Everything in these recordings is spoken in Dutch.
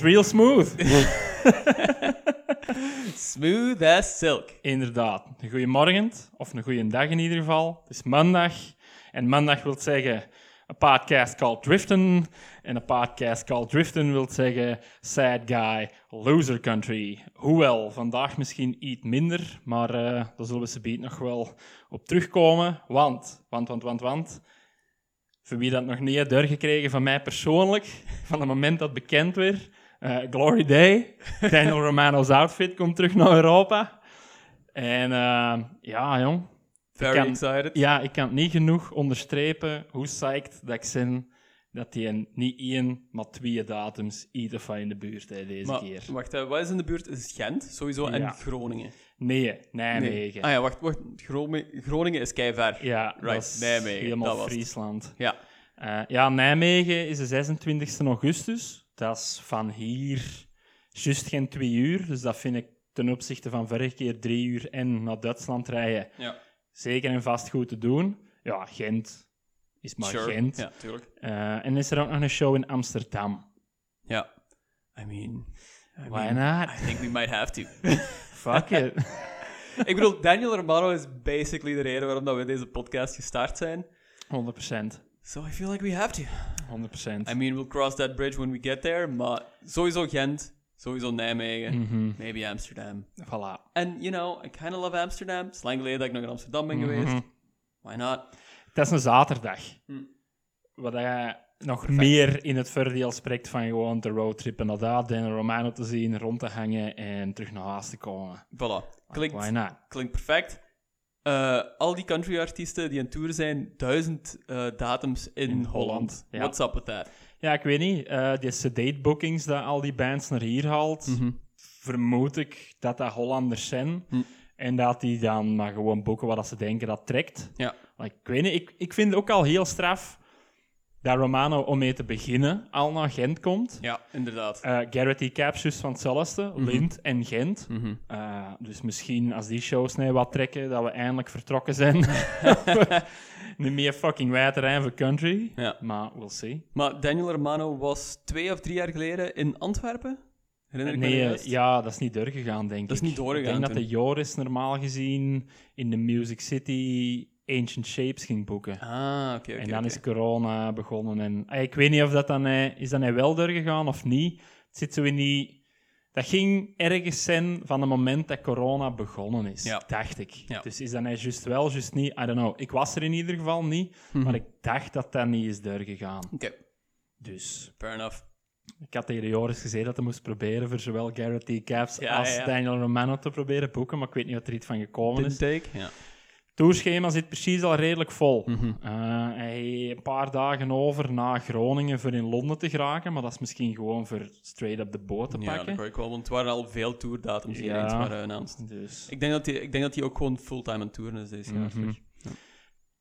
real smooth. Smooth as silk. Inderdaad. Een goede morgen, of een goede dag in ieder geval. Het is maandag. En maandag wil zeggen een podcast called Driften. En een podcast called Driften wil zeggen Sad Guy, Loser Country. Hoewel, vandaag misschien iets minder, maar uh, daar zullen we ze beet nog wel op terugkomen. Want, want, want, want, want... Voor wie dat nog niet heeft doorgekregen van mij persoonlijk, van het moment dat bekend werd, uh, Glory Day, Daniel Romano's outfit komt terug naar Europa. En uh, ja, jong. Very kan, excited. Ja, ik kan het niet genoeg onderstrepen hoe psyched dat ik ben dat hij niet één, maar twee datums ieder van in de buurt deze maar, keer. Wacht, wat is in de buurt? Is het Gent sowieso en Ja. Groningen? Nee, Nijmegen. Nee. Ah ja, wacht, wacht. Groningen, Groningen is keiver. Ja, Right, dat Nijmegen, helemaal dat het. Friesland. Ja. Eh, ja, Nijmegen is de 26 augustus. Dat is van hier juist geen twee uur. Dus dat vind ik ten opzichte van vorige keer drie uur en naar Duitsland rijden Ja. zeker en vast goed te doen. Ja, Gent is maar sure. Gent. Ja, tuurlijk. Eh, en is er ook nog een show in Amsterdam. Ja. I mean... I Why mean, not? I think we might have to. Fuck it. ik bedoel, Daniel Romano is basically de reden waarom dat we deze podcast gestart zijn. 100%. So I feel like we have to. 100%. I mean, we'll cross that bridge when we get there, maar sowieso Gent, sowieso Nijmegen, Mhm. maybe Amsterdam. Voilà. And, you know, I kind of love Amsterdam. Het is lang geleden dat ik nog in Amsterdam ben Mhm. geweest. Why not? Dat is een zaterdag. Hm. Wat je nog meer in het voordeel spreekt van gewoon te roadtrippen naar daar, Daniel Romano te zien, rond te hangen en terug naar huis te komen. Voilà. Klinkt, Why not? klinkt perfect. Eh, al die country-artiesten die aan tour zijn, duizend eh, datums in, In Holland. Holland, ja. What's up with that? Ja, ik weet niet. eh die sedate bookings dat al die bands naar hier haalt, vermoed ik dat dat Hollanders zijn. Hm. En dat die dan maar gewoon boeken wat ze denken dat trekt. Ja. Maar ik weet niet, ik, ik vind het ook al heel straf dat Romano om mee te beginnen al naar Gent komt. Ja, inderdaad. Eh Garrett E. Capsus van hetzelfde, Lint en Gent. Mhm. Eh, dus misschien als die shows nee wat trekken, dat we eindelijk vertrokken zijn. Niet meer fucking wijd terrein voor country. Ja. Maar we'll see. Maar Daniel Romano was twee of drie jaar geleden in Antwerpen. Herinner ik me Nee, eh, ja, dat is niet doorgegaan, denk ik. Dat is niet doorgegaan Ik denk dat de Joris normaal gezien in de Music City Ancient Shapes ging boeken. Ah, oké, en dan is corona begonnen. En, ah, ik weet niet of dat dan... eh, is dat nou wel doorgegaan of niet? Het zit zo in die... Dat ging ergens zijn van het moment dat corona begonnen is, Ja. dacht ik. Ja. Dus is dat nou juist wel, juist niet? I don't know. Ik was er in ieder geval niet, Mhm. maar ik dacht dat dat niet is doorgegaan. Oké, Dus fair enough. ik had tegen Joris gezegd dat hij moest proberen voor zowel Garrett T. Caps Ja, als. Daniel Romano te proberen boeken, maar ik weet niet wat er iets van gekomen is. Take? Ja. Tourschema zit precies al redelijk vol. Mhm. Eh, hij heeft een paar dagen over na Groningen voor in Londen te geraken, maar dat is misschien gewoon voor straight up de boot te Ja, dat pakken. ik wel, want het waren al veel tourdatums die Ja. ineens waren announced. Dus Ik denk dat hij, ik denk dat hij ook gewoon fulltime aan toeren is deze jaar. Mhm.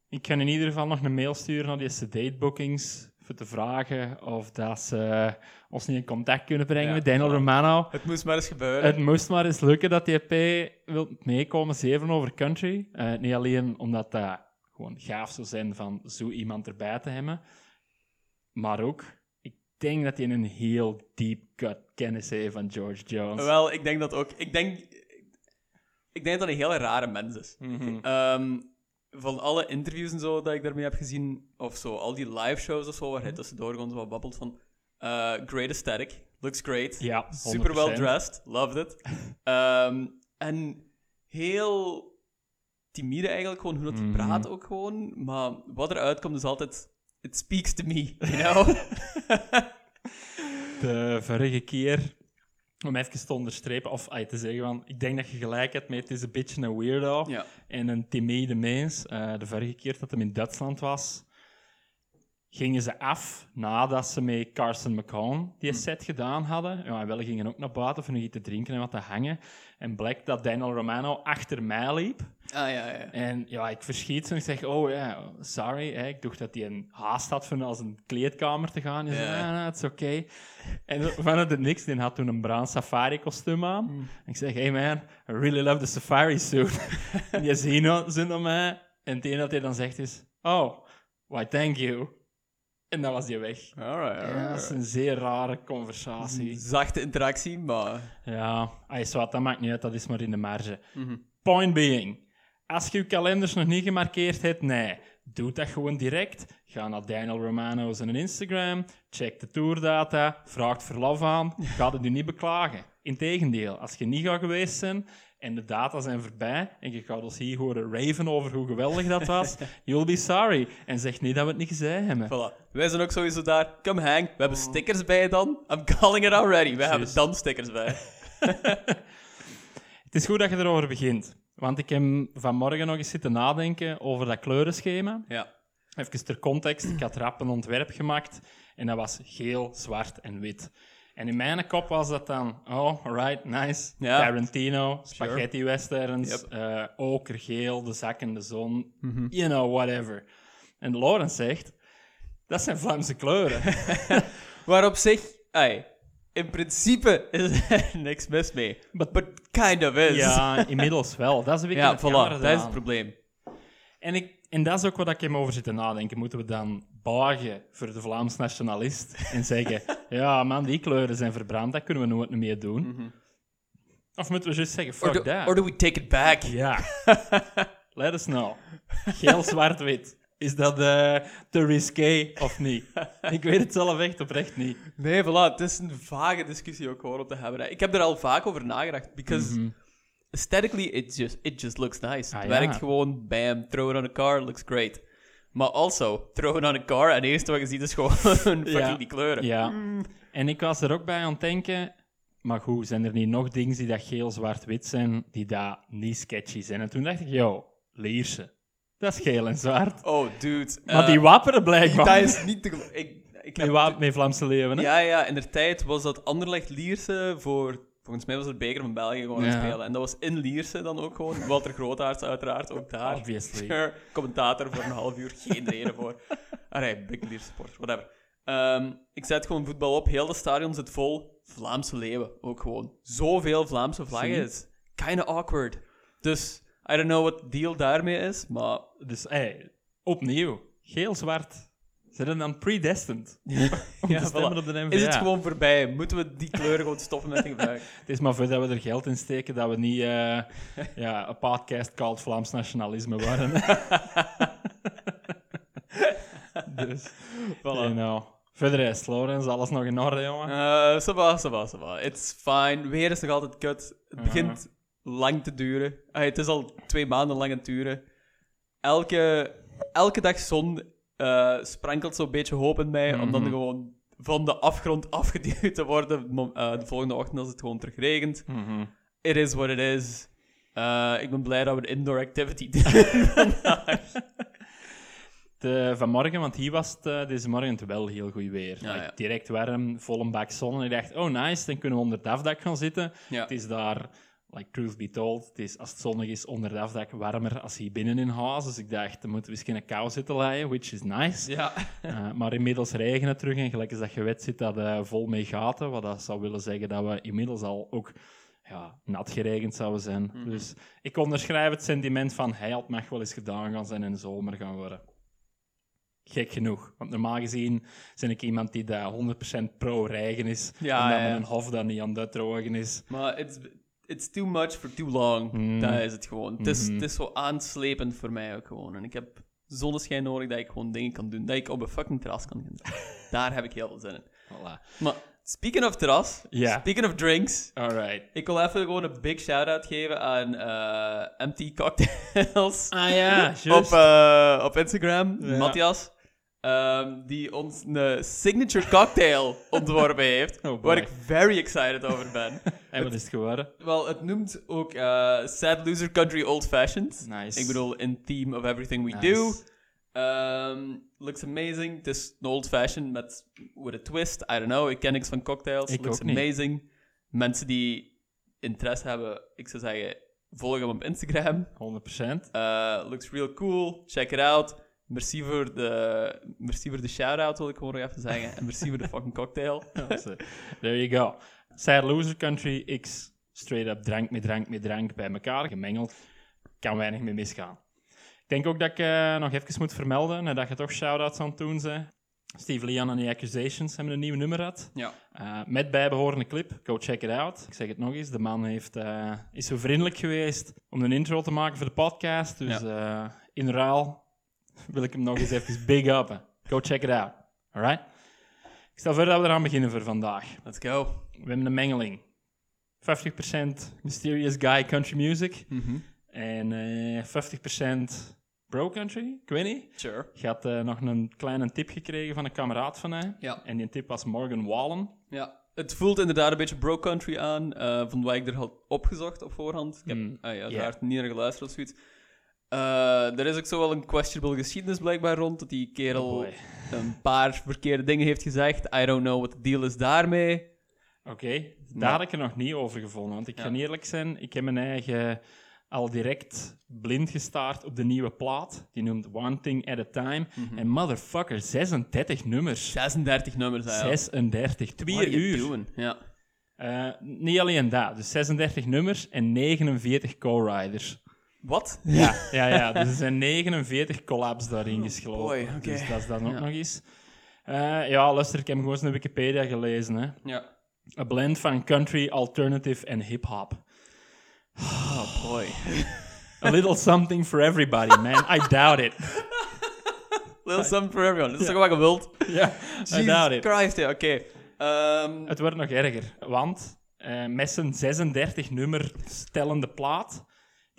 ik ga in ieder geval nog een mail sturen naar die date bookings voor te vragen of dat ze ons niet in contact kunnen brengen Ja, met Daniel. Romano. Het moest maar eens gebeuren. Het moest maar eens lukken dat die EP wil meekomen, zeven over country. Eh, niet alleen omdat dat gewoon gaaf zou zijn van zo iemand erbij te hebben, maar ook, ik denk dat hij een heel deep cut kennis heeft van George Jones. Wel, ik denk dat ook. Ik denk, ik denk dat hij een hele rare mens is. Mhm. Ehm, van alle interviews en zo dat ik daarmee heb gezien, of zo, al die live shows of zo, waar hij tussendoor gewoon zo wat babbelt van. eh, great aesthetic, looks great. Ja, Super well 100%. dressed, loved it. Ehm, en heel timide eigenlijk, gewoon hoe dat hij Mhm. praat ook gewoon. Maar wat eruit komt is altijd, it speaks to me, you know? De vorige keer, om even te onderstrepen, of ay, te zeggen van, ik denk dat je gelijk hebt met het is een beetje een weirdo. ja. en een timide mens. Eh, de vorige keer dat hij in Duitsland was, gingen ze af nadat ze met Carson McCown die set gedaan hadden. Ja, en wel gingen ook naar buiten voor nog iets te drinken en wat te hangen. En blijkt dat Daniel Romano achter mij liep. Ah, ja, ja. En ja, ik verschiet zo en ik zeg, oh ja, sorry. Hè. Ik dacht dat hij een haast had van als een kleedkamer te gaan. Zei, Ja. ah, nou, het is oké. En vanuit het niks, die had toen een bruin safari-kostuum aan. Hmm. En ik zeg, hey man, I really love the safari suit. en die zien zo naar mij. En het enige dat hij dan zegt is, oh, why thank you. En dan was hij weg. Alright, Ja, dat is een zeer rare conversatie. Zachte interactie, maar... Ja, ay, zwart, dat maakt niet uit, dat is maar in de marge. Mhm. Point being, als je je kalenders nog niet gemarkeerd hebt, nee, doe dat gewoon direct. Ga naar Daniel Romano zijn Instagram, check de tourdata, vraag verlof aan, ga het je niet beklagen. Integendeel, als je niet gaat geweest zijn en de data zijn voorbij en je gaat ons hier horen raven over hoe geweldig dat was, you'll be sorry. En zeg niet dat we het niet gezegd hebben. Voilà. Wij zijn ook sowieso daar. Come hang. We hebben stickers bij dan. I'm calling it already. We hebben dan stickers bij. Het is goed dat je erover begint, want ik heb vanmorgen nog eens zitten nadenken over dat kleurenschema. Ja. Even ter context, ik had rap een ontwerp gemaakt en dat was geel, zwart en wit. En in mijn kop was dat dan, oh, right, nice. Ja. Tarantino, spaghetti westerns, Yep. eh, okergeel, de zak in de zon, Mhm. you know, whatever. En Lawrence zegt, dat zijn Vlaamse kleuren. Maar op zich, ai, in principe is er niks mis mee. But- But kind of is. ja, inmiddels wel. Dat is een beetje ja het voilà. Dat is het probleem. En, ik, en dat is ook wat ik hem over zit te nadenken. Moeten we dan buigen voor de Vlaams nationalist en zeggen: Ja, man, die kleuren zijn verbrand, dat kunnen we nooit meer doen? Of moeten we juist zeggen: Or Fuck do, that? or do we take it back? Ja. Let us know. Geel, zwart, wit. Is dat eh, te risqué of niet? Ik weet het zelf echt oprecht niet. Nee, voilà. Het is een vage discussie ook gewoon om te hebben. Ik heb er al vaak over nagedacht. Because aesthetically, it just, it just looks nice. Ah, het ja. werkt gewoon, bam, throw it on a car, looks great. Maar also, throw it on a car en het eerste wat je ziet is gewoon fucking Ja. die kleuren. Ja. En ik was er ook bij aan het denken. Maar goed, zijn er niet nog dingen die dat geel, zwart, wit zijn, die dat niet sketchy zijn? En toen dacht ik, yo, Lierse. Dat is geel en zwart. Oh, dude. Maar eh, die wapperen blijkbaar. Dat is niet te Ik, ik Met, heb wa- met Vlaamse leeuwen, hè? Ja, ja, in de tijd was dat Anderlecht Lierse voor... Volgens mij was het beker van België gewoon aan het Ja. spelen. En dat was in Lierse dan ook gewoon. Walter Grootaerts uiteraard ook daar. Obviously. Sure, commentator voor een half uur, geen reden voor. Allee, big Lierse supporter, whatever. Ehm, ik zet gewoon voetbal op, heel de stadion zit vol Vlaamse leeuwen. Ook gewoon. Zoveel Vlaamse vlaggen Zie. is kinda awkward. Dus, I don't know what deal daarmee is, maar... Dus, hey, opnieuw. Geel, Zijn er dan predestined Ja, voilà. op de NVA? Is het gewoon voorbij? Moeten we die kleuren gewoon stoppen met gebruiken? Het is maar voordat we er geld in steken dat we niet eh, ja, een podcast called Vlaams nationalisme waren. dus, Voilà. you know. Voor de rest, Lorenz, alles nog in orde, jongen? Va, ça va. It's fine. Weer is nog altijd kut. Het begint lang te duren. Het is al twee maanden lang aan het duren. Elke, elke dag zon eh, sprankelt zo'n beetje hoop in mij, om dan Mhm. gewoon van de afgrond afgeduwd te worden eh, de volgende ochtend als het gewoon terug regent. Mhm. It is what it is. Eh, ik ben blij dat we een indoor activity doen vandaag. De, vanmorgen, want hier was het deze morgen het wel heel goed weer. Ja, Like, ja. Direct warm, vol een bak zon. En ik dacht, oh nice, dan kunnen we onder het afdak gaan zitten. Ja. Het is daar, like truth be told, het is als het zonnig is onder het afdak warmer als hier binnen in huis. Dus ik dacht, dan moeten we eens geen kou zitten leien, which is nice. Ja. Eh, maar inmiddels regent het terug en gelijk als dat gewet zit dat eh, vol met gaten. Wat dat zou willen zeggen dat we inmiddels al ook ja, nat geregend zouden zijn. Mhm. Dus ik onderschrijf het sentiment van hij had mag wel eens gedaan gaan zijn en zomer gaan worden. Gek genoeg. Want normaal gezien ben ik iemand die daar 100% pro-regen is. Ja, omdat ja, ja. mijn hof dan niet aan het drogen is. Maar it's, it's too much for too long. Mm. Dat is het gewoon. Het, is, Mhm. het is zo aanslepend voor mij ook gewoon. En ik heb zonneschijn nodig dat ik gewoon dingen kan doen. Dat ik op een fucking terras kan gaan zitten. Daar heb ik heel veel zin in. Voilà. Maar speaking of terras, speaking of drinks, Alright. ik wil even gewoon een big shout-out geven aan eh MT Cocktails Ah ja, op, eh, op Instagram, Ja. Matthias. Ehm, die ons een signature cocktail ontworpen heeft, Oh waar ik very excited over ben. En wat is het geworden? Wel, het noemt ook eh, Sad Loser Country Old Fashioned. Nice. Ik bedoel, in theme of everything we Nice. do. Um, looks amazing. Het is een old fashioned met with a twist. I don't know. Ik ken niks van cocktails. Ik looks ook niet. amazing. Mensen die interesse hebben, ik zou zeggen, volg hem op Instagram. 100%. Uh, looks real cool. Check it out. Merci voor de, merci voor de shout-out, wil ik gewoon nog even zeggen. En merci voor de fucking cocktail. There you go. Sad Loser Country X. Straight up drank met drank met drank bij elkaar gemengeld. Kan weinig meer misgaan. Ik denk ook dat ik eh, nog even moet vermelden, nadat je toch shout-outs aan het doen bent. Steve Leon en The Accusations hebben een nieuw nummer uit. Ja. Eh, met bijbehorende clip. Go check it out. Ik zeg het nog eens. De man heeft, eh, is zo vriendelijk geweest om een intro te maken voor de podcast. Dus in ruil wil ik hem nog eens even big uppen. Go check it out. Alright? Ik stel voor dat we eraan beginnen voor vandaag. Let's go. We hebben een mengeling. 50% Mysterious Guy Country Music. En eh 50% Bro Country. Ik weet niet. Sure. Ik had eh, nog een kleine tip gekregen van een kameraad van mij. Ja. En die tip was Morgan Wallen. Ja. Het voelt inderdaad een beetje bro country aan, eh, van wat ik er had opgezocht op voorhand. Ik heb Mm, ah, ja, uiteraard niet naar geluisterd of zoiets. Eh, er is ook zo wel een questionable geschiedenis blijkbaar rond, dat die kerel Oh een paar verkeerde dingen heeft gezegd. I don't know what the deal is daarmee. Oké, daar Maar- had ik er nog niet over gevonden. Want ik Ja. ga eerlijk zijn, ik heb mijn eigen al direct blind gestaard op de nieuwe plaat. Die noemt One Thing at a Time. Mhm. En motherfucker, 36 nummers. 36 nummers eigenlijk. 36, twee uur. Ja. Eh, niet alleen dat, dus 36 nummers en 49 co-riders. Wat? Ja, ja, ja, dus er zijn 49 collabs daarin gesloten. boy, oké. Dus dat is dan ook Ja. nog eens. Eh, ja, luister, ik heb gewoon eens naar Wikipedia gelezen. Hè. Ja. A blend van country, alternative en hip-hop. Oh boy. A little something for everybody, man. I doubt it. Little something for everyone. Dat is toch wat je wilt? Ja, I doubt it. Christ, ja, oké. Ehm, Het wordt nog erger, want eh met zijn 36 nummer stellende plaat,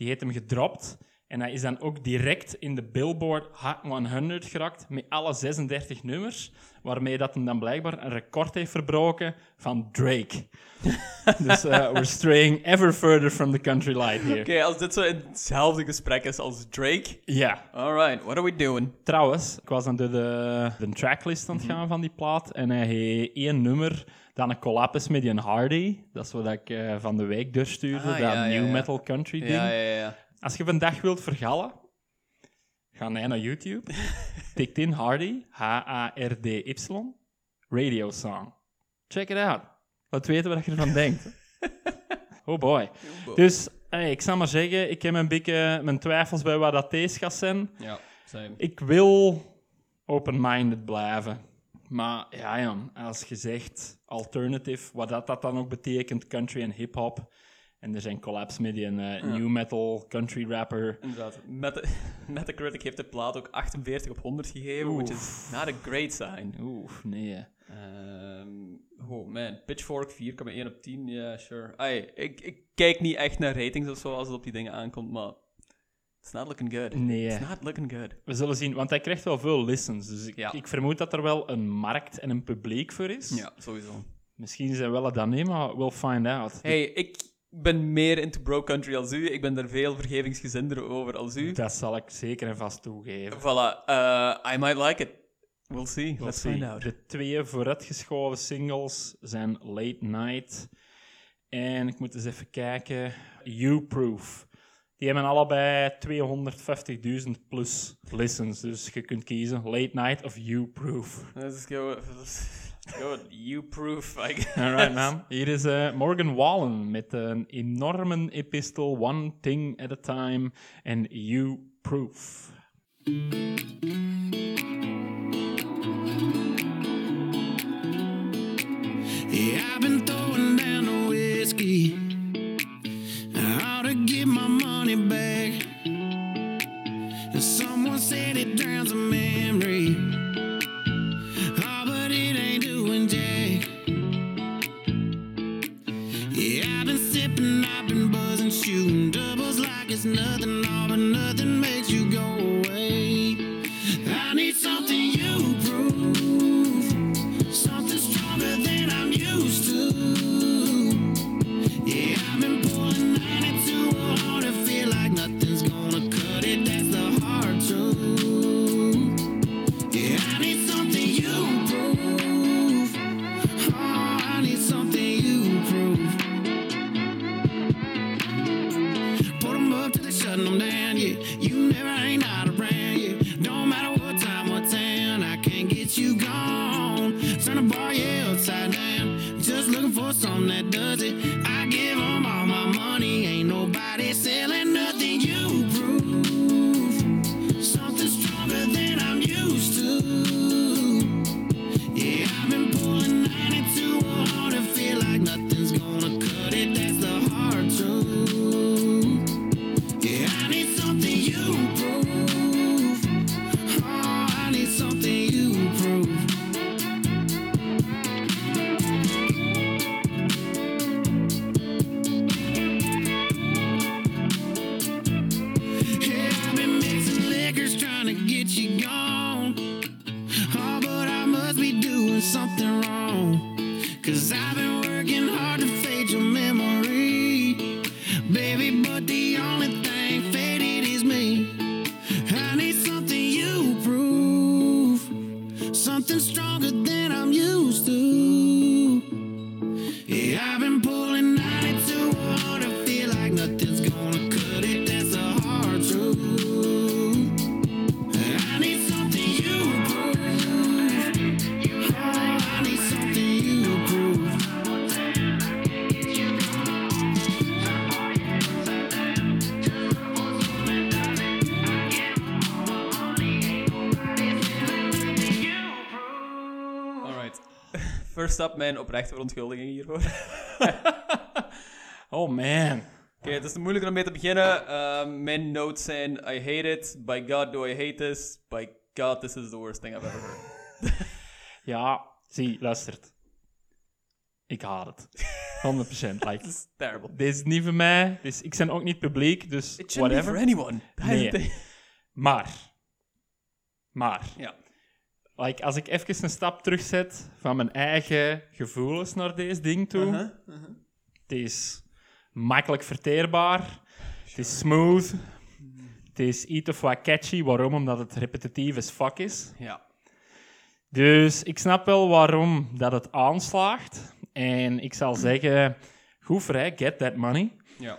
die heeft hem gedropt. En hij is dan ook direct in de Billboard Hot 100 geraakt met alle 36 nummers, waarmee dat hem dan blijkbaar een record heeft verbroken van Drake. dus eh, we're straying ever further from the country light here. Oké, als dit zo in hetzelfde gesprek is als Drake. Ja, Alright, what are we doing? Trouwens, ik was dan door de, de tracklist aan het Mhm. gaan van die plaat en hij heeft één nummer dat een collab is met die Hardy. Dat is wat ik eh, van de week doorstuurde, Ah, dat ja, new ja. metal country ding. Ja, ja, ja. Als je vandaag wilt vergallen, ga jij naar YouTube, tikt in Hardy, H-A-R-D-Y, radio song. Check it out. Laat weten wat je ervan denkt. Oh boy. Dus hey, ik zal maar zeggen, ik heb een beetje mijn twijfels bij wat dat deze gaat zijn. Ja, same. Ik wil open-minded blijven. Maar ja, Jan, als je zegt alternative, wat dat, dat dan ook betekent, country en hip-hop. En er zijn collabs met een eh, new metal country rapper. Inderdaad. Meta Metacritic heeft de plaat ook 48 op 100 gegeven, which is not a great sign. Oeh, nee. Oh man, Pitchfork 4,1 op 10, ja, sure. Ai, ik, ik kijk niet echt naar ratings of zo als het op die dingen aankomt, maar it's not looking good. Nee. It's not looking good. We zullen zien, want hij krijgt wel veel listens. Dus ik, Ja. ik vermoed dat er wel een markt en een publiek voor is. Ja, sowieso. Misschien zijn wel het dan niet, maar we'll find out. Hey, ik ben meer into bro country als u. Ik ben daar veel vergevingsgezinder over als u. Dat zal ik zeker en vast toegeven. Voilà, uh, I might like it. We'll see. We'll Let's see. find out. De twee vooruitgeschoven singles zijn Late Night en ik moet eens even kijken, You Proof. Die hebben allebei 250.000 plus listens, dus je kunt kiezen Late Night of You Proof. Let's go. Let's go. You proof. I guess. Alright man, hier is eh, Morgan Wallen met een enorme epistel One Thing at a Time en You Proof. Yeah, I've been throwing down the whiskey. I ought to get my money back. And someone said it drowns a memory. Oh, but it ain't doing jack. Yeah, I've been sipping, I've been buzzing, shooting doubles like it's nothing, Mijn oprechte verontschuldiging hiervoor. Oh man. Oké, het is moeilijk om mee te beginnen. Ehm, mijn notes zijn: I hate it. By God do I hate this. By God, this is the worst thing I've ever heard. Ja, zie, luistert. Ik haat het. 100%. Like, This is terrible. dit is niet voor mij. Dus ik ben ook niet publiek, dus It be for whatever. anyone. Nee. Maar. Maar. Ja. Like, als ik even een stap terugzet van mijn eigen gevoelens naar deze ding toe. Uh-huh, Het is makkelijk verteerbaar. Het is smooth. Het is iets of wat catchy. Waarom? Omdat het repetitief as fuck is. Ja. Dus ik snap wel waarom dat het aanslaagt. En ik zal zeggen, goed hè, get that money. Ja.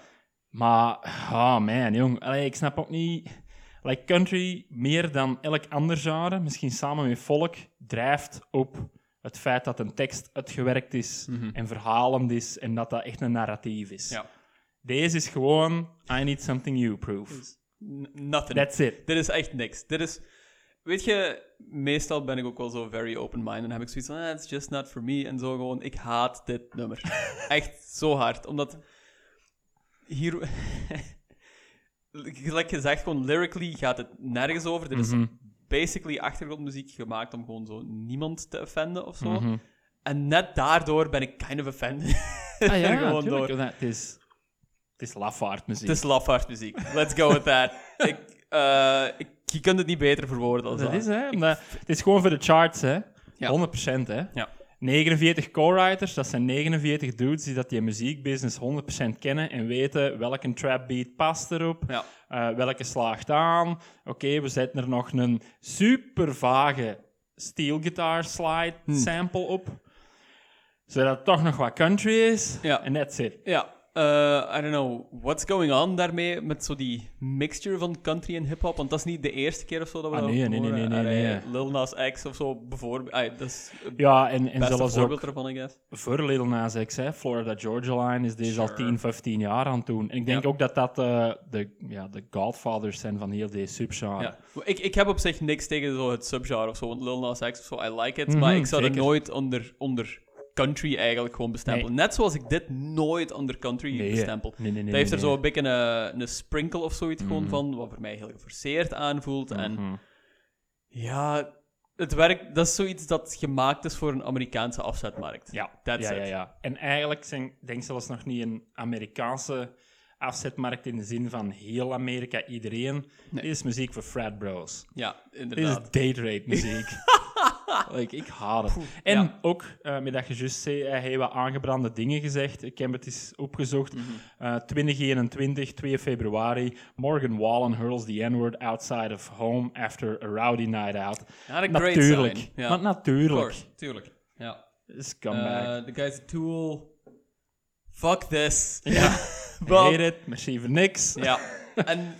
Maar, oh man, jong. Allee, ik snap ook niet... Like country, meer dan elk ander genre, misschien samen met folk, drijft op het feit dat een tekst uitgewerkt is en verhalend is en dat dat echt een narratief is. Ja. Deze is gewoon, I need something you proof. Nothing. That's it. Dit is echt niks. Dit is... Weet je, meestal ben ik ook wel zo very open-minded. Dan heb ik zoiets van, ah, it's just not for me. En zo gewoon, ik haat dit nummer. echt zo hard. Omdat hier... Gelijk gezegd, gewoon lyrically gaat het nergens over. Er is Mhm. basically achtergrondmuziek gemaakt om gewoon zo niemand te offenden of zo. Mhm. En net daardoor ben ik kind of offended. Ah ja, Gewoon tuurlijk. door. Het is, het is lafaardmuziek. Het is lafaardmuziek. Let's go with that. ik, eh, ik, je kunt het niet beter verwoorden dan Dat dat. is, hè. omdat- het is gewoon voor de charts, hè. Ja. 100%, hè. Ja. 49 co-writers, dat zijn 49 dudes die dat die muziekbusiness 100% kennen en weten welke trap beat past erop, Ja. eh, welke slaagt aan. Oké, we zetten er nog een super vage steel guitar slide Hmm. sample op, zodat het toch nog wat country is. En that's it. Ja, eh, I don't know what's going on daarmee met zo die mixture van country en hip-hop. Want dat is niet de eerste keer of zo dat we Ah, dat nee, nee, nee, nee, nee, nee. Lil Nas X of zo bijvoorbeeld. Dat is Ja, en, en zelfs voorbeeld ervan, I guess. voor Lil Nas X, hè, Florida Georgia Line, is deze al Sure. 10, 15 jaar aan het doen. En ik denk Ja. ook dat dat eh, de, ja, de godfathers zijn van heel deze subgenre. Ja. Ik, ik heb op zich niks tegen zo het subgenre of zo. Want Lil Nas X of zo, I like it. Mhm, maar ik zou zeker. het nooit onder, onder country eigenlijk gewoon bestempelen. Net zoals ik dit nooit onder country Nee, bestempel. nee, nee, nee, dat heeft er zo een beetje een, een sprinkle of zoiets gewoon van, wat voor mij heel geforceerd aanvoelt. En Mhm. ja, het werk, dat is zoiets dat gemaakt is voor een Amerikaanse afzetmarkt. Ja, That's ja, ja, ja. En eigenlijk zijn, ik denk zelfs nog niet een Amerikaanse afzetmarkt in de zin van heel Amerika, iedereen. Nee. Dit is muziek voor frat bros. Ja, Dit is inderdaad. date rape muziek. like, ik haat het. En ja. ook, eh, met dat je juist zei, hij heeft wat aangebrande dingen gezegd. Ik heb het eens opgezocht. Eh, 2021, 2 februari. Morgan Wallen hurls the N-word outside of home after a rowdy night out. Not a great Natuurlijk. Maar natuurlijk. course, tuurlijk. Ja. Scumbag. Uh, the guy's a tool. Fuck this. Ja. Hate it, merci voor niks. Ja. En,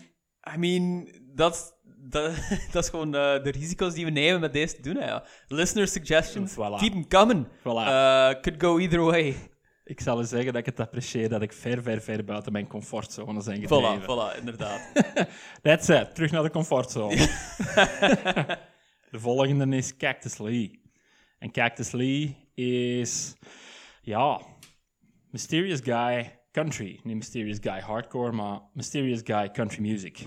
I mean, dat, dat, dat is gewoon eh, de risico's die we nemen met deze te doen. hè, Ja. Listener suggestions, Voilà. keep them coming. Voilà. Uh, could go either way. Ik zal u zeggen dat ik het apprecieer dat ik ver, ver, ver buiten mijn comfortzone Voilà, gedreven. voilà, inderdaad. That's it. Terug naar de comfortzone. de volgende is Cactus Lee. En Cactus Lee is, ja, Mysterious Guy Country. Niet Mysterious Guy Hardcore, maar Mysterious Guy Country Music.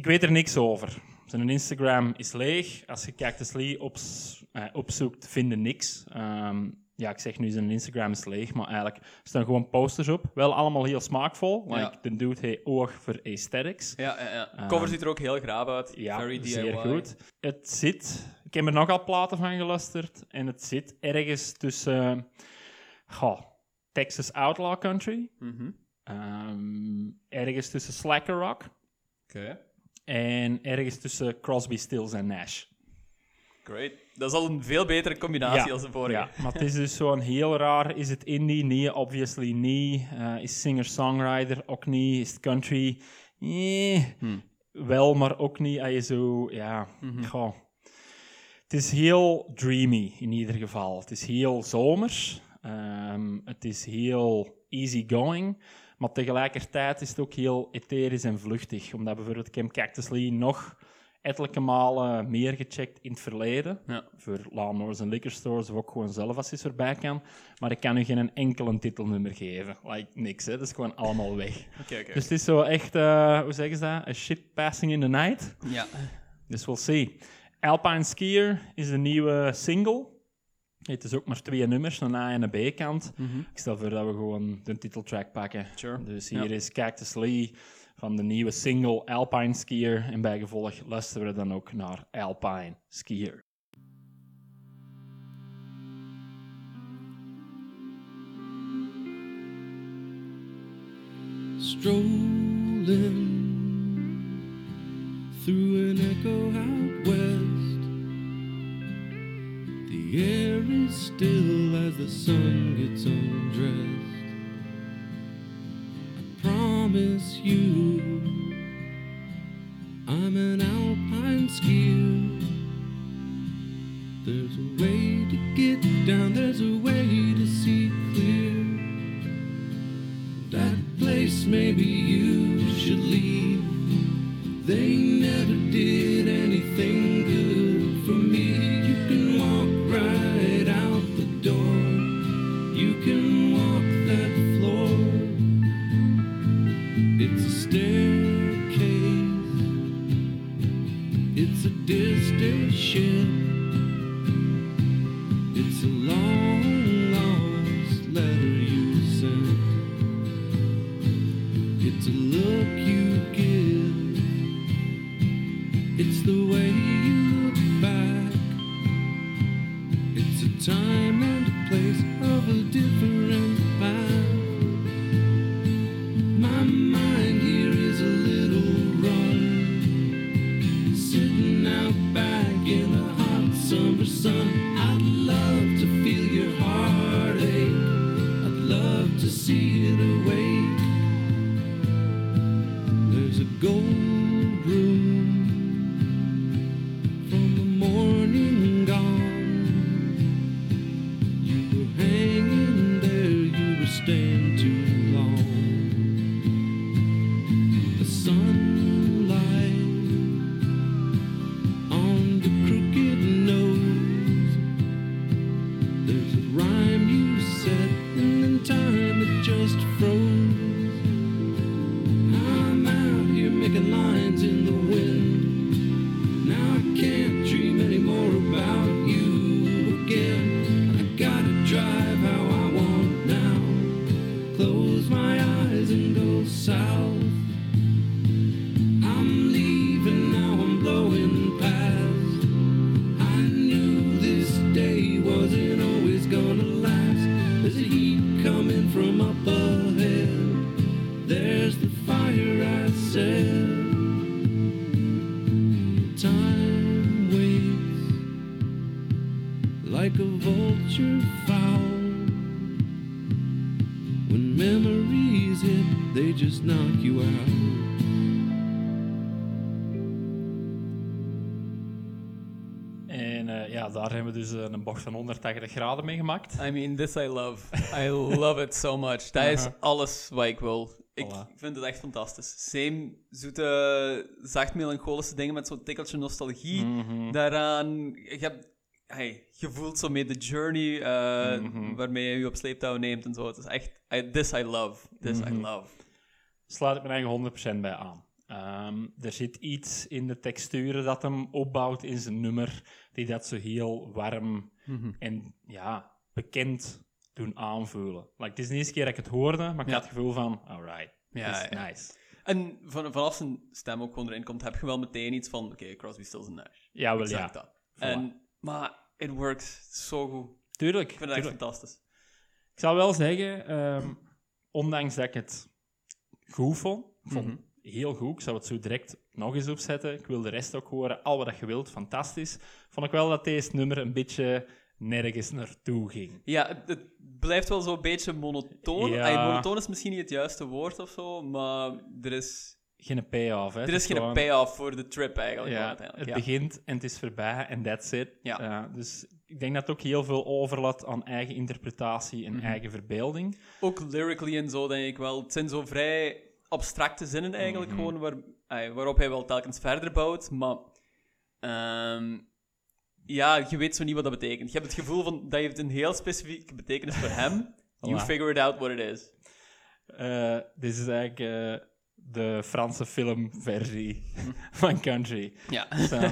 Ik weet er niks over. Zijn Instagram is leeg. Als je Cactus Lee ops, eh, opzoekt, vind je niks. Ehm, ja, ik zeg nu zijn Instagram is leeg, maar eigenlijk staan gewoon posters op. Wel allemaal heel smaakvol. Like, Ja. de dude heeft oog voor aesthetics. Ja, ja, ja. Ehm, cover ziet er ook heel graaf uit. Ja, Very DIY. zeer goed. Het zit... Ik heb er nogal platen van geluisterd. En het zit ergens tussen... goh, Texas Outlaw Country. Mhm. ehm, ergens tussen Slacker Rock. Oké. En ergens tussen Crosby, Stills en Nash. Great. Dat is al een veel betere combinatie Ja, als de vorige. Ja, maar het is dus zo'n heel raar... Is het indie? Nee, obviously niet. Eh, is singer-songwriter? Ook niet. Is het country? Nee. Hmm. Wel, maar ook niet. Als je zo... Ja, Mhm. Het is heel dreamy, in ieder geval. Het is heel zomers. Ehm, het is heel easygoing. Maar tegelijkertijd is het ook heel etherisch en vluchtig. Omdat bijvoorbeeld ik heb Cactus Lee nog ettelijke malen meer gecheckt in het verleden. Ja. Voor lawnmowers en liquor stores, of ook gewoon zelf als je erbij kan. Maar ik kan u geen enkele titelnummer geven. Like, niks, hè. Dat is gewoon allemaal weg. Oké, oké. Dus het is zo echt, eh, hoe zeggen ze dat? A shit passing in the night. Ja. Dus we'll see. Alpine Skier is een nieuwe single. Het is ook maar twee nummers, een A en een B-kant. Ik stel voor dat we gewoon de titeltrack pakken. Sure. Dus hier Ja. is Cactus Lee van de nieuwe single Alpine Skier. En bijgevolg luisteren we dan ook naar Alpine Skier. strolling through an echo out west. The air is still as the sun gets undressed. I promise you, I'm an alpine skier. There's a way to get down, there's a way to see clear. That place maybe you should leave. They never did memories hit, they just knock you out. En eh, ja, daar hebben we dus eh, een bocht van 180 graden mee gemaakt. I mean, this I love. I love it so much. Dat is Uh-huh. alles wat ik wil. Ik Voilà. vind het echt fantastisch. Same zoete, zacht melancholische dingen met zo'n tikkeltje nostalgie. Mhm. Daaraan, je, hebt, hey, je voelt zo mee de journey eh, Mhm. waarmee je je op sleeptouw neemt en zo. Het is echt, I- this I love. This I Mhm. love. Sluit ik mijn eigen 100% bij aan. Ehm, er zit iets in de texturen dat hem opbouwt in zijn nummer, die dat zo heel warm Mhm. en ja, bekend doen aanvoelen. Like, het is de eerste keer dat ik het hoorde, maar ik Ja. had het gevoel van, alright, Ja, this is ja. nice. En van, vanaf zijn stem ook gewoon erin komt, heb je wel meteen iets van, oké, Crosby, Stills en Nash. Ja, wel Exact ja. dat. En, maar it works zo goed. Tuurlijk. Ik vind het echt tuurlijk. fantastisch. Ik zal wel zeggen, ehm, ondanks dat ik het goed vond, ik vond Mhm. heel goed, ik zou het zo direct nog eens opzetten, ik wil de rest ook horen, al wat je wilt, fantastisch, vond ik wel dat deze nummer een beetje nergens naartoe ging. Ja, het, het blijft wel zo'n beetje monotoon. Ja. Ay, monotoon is misschien niet het juiste woord of zo, maar er is, Geen payoff, hè. er Het is geen gewoon- payoff voor de trip eigenlijk. Ja, uiteindelijk. het Ja. begint en het is voorbij en that's it. Ja. dus ik denk dat het ook heel veel overlaat aan eigen interpretatie Mhm. en eigen verbeelding. Ook lyrically en zo, denk ik wel. Het zijn zo vrij abstracte zinnen eigenlijk, Mhm. gewoon waar, ay, waarop hij wel telkens verder bouwt, maar... ehm, ja, je weet zo niet wat dat betekent. Je hebt het gevoel van, dat heeft een heel specifieke betekenis voor hem. You Voilà. figure it out what it is. Eh, dit is eigenlijk eh, de Franse filmversie van Country. Ja. So,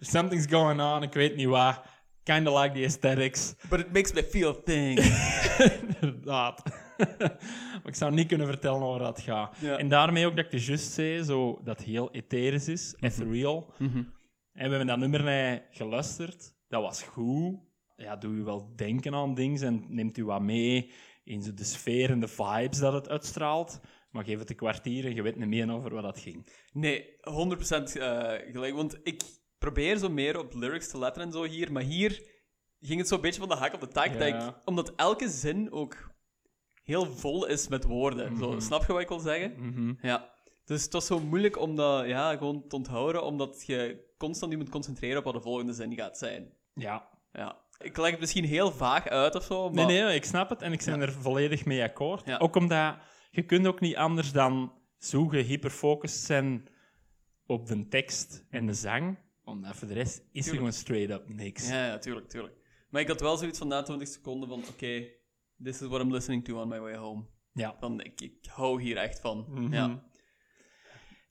something's going on, ik weet niet wat. Kind of like the aesthetics. But it makes me feel things. Inderdaad. maar ik zou niet kunnen vertellen over dat gaat. Ja. En daarmee ook dat ik de just zei, zo, dat heel etherisch is, Mhm. ethereal. En we hebben dat nummer naar geluisterd. Dat was goed. Ja, doe je wel denken aan dingen en neemt u wat mee in de sfeer en de vibes dat het uitstraalt. Maar geef het een kwartier en je weet niet meer over wat dat ging. Nee, 100% eh, gelijk. Want ik probeer zo meer op lyrics te letten en zo hier, maar hier ging het zo'n beetje van de hak op de tak. Ja. Dat ik, omdat elke zin ook heel vol is met woorden. Zo, Mhm. snap je wat ik wil zeggen? Ja. Dus het was zo moeilijk om dat ja, gewoon te onthouden, omdat je constant je moet concentreren op wat de volgende zin gaat zijn. Ja. Ja. Ik leg het misschien heel vaag uit of zo, maar... Nee, nee, ik snap het en ik ben er volledig mee akkoord. Ja. Ook omdat je kunt ook niet anders dan zo gehyperfocust zijn op de tekst en de zang. Omdat voor de rest is er gewoon straight up niks. Ja, ja, tuurlijk, tuurlijk. Maar ik had wel zoiets van na 20 seconden van, oké, this is what I'm listening to on my way home. Ja. Van, ik, ik hou hier echt van. Mhm. Ja.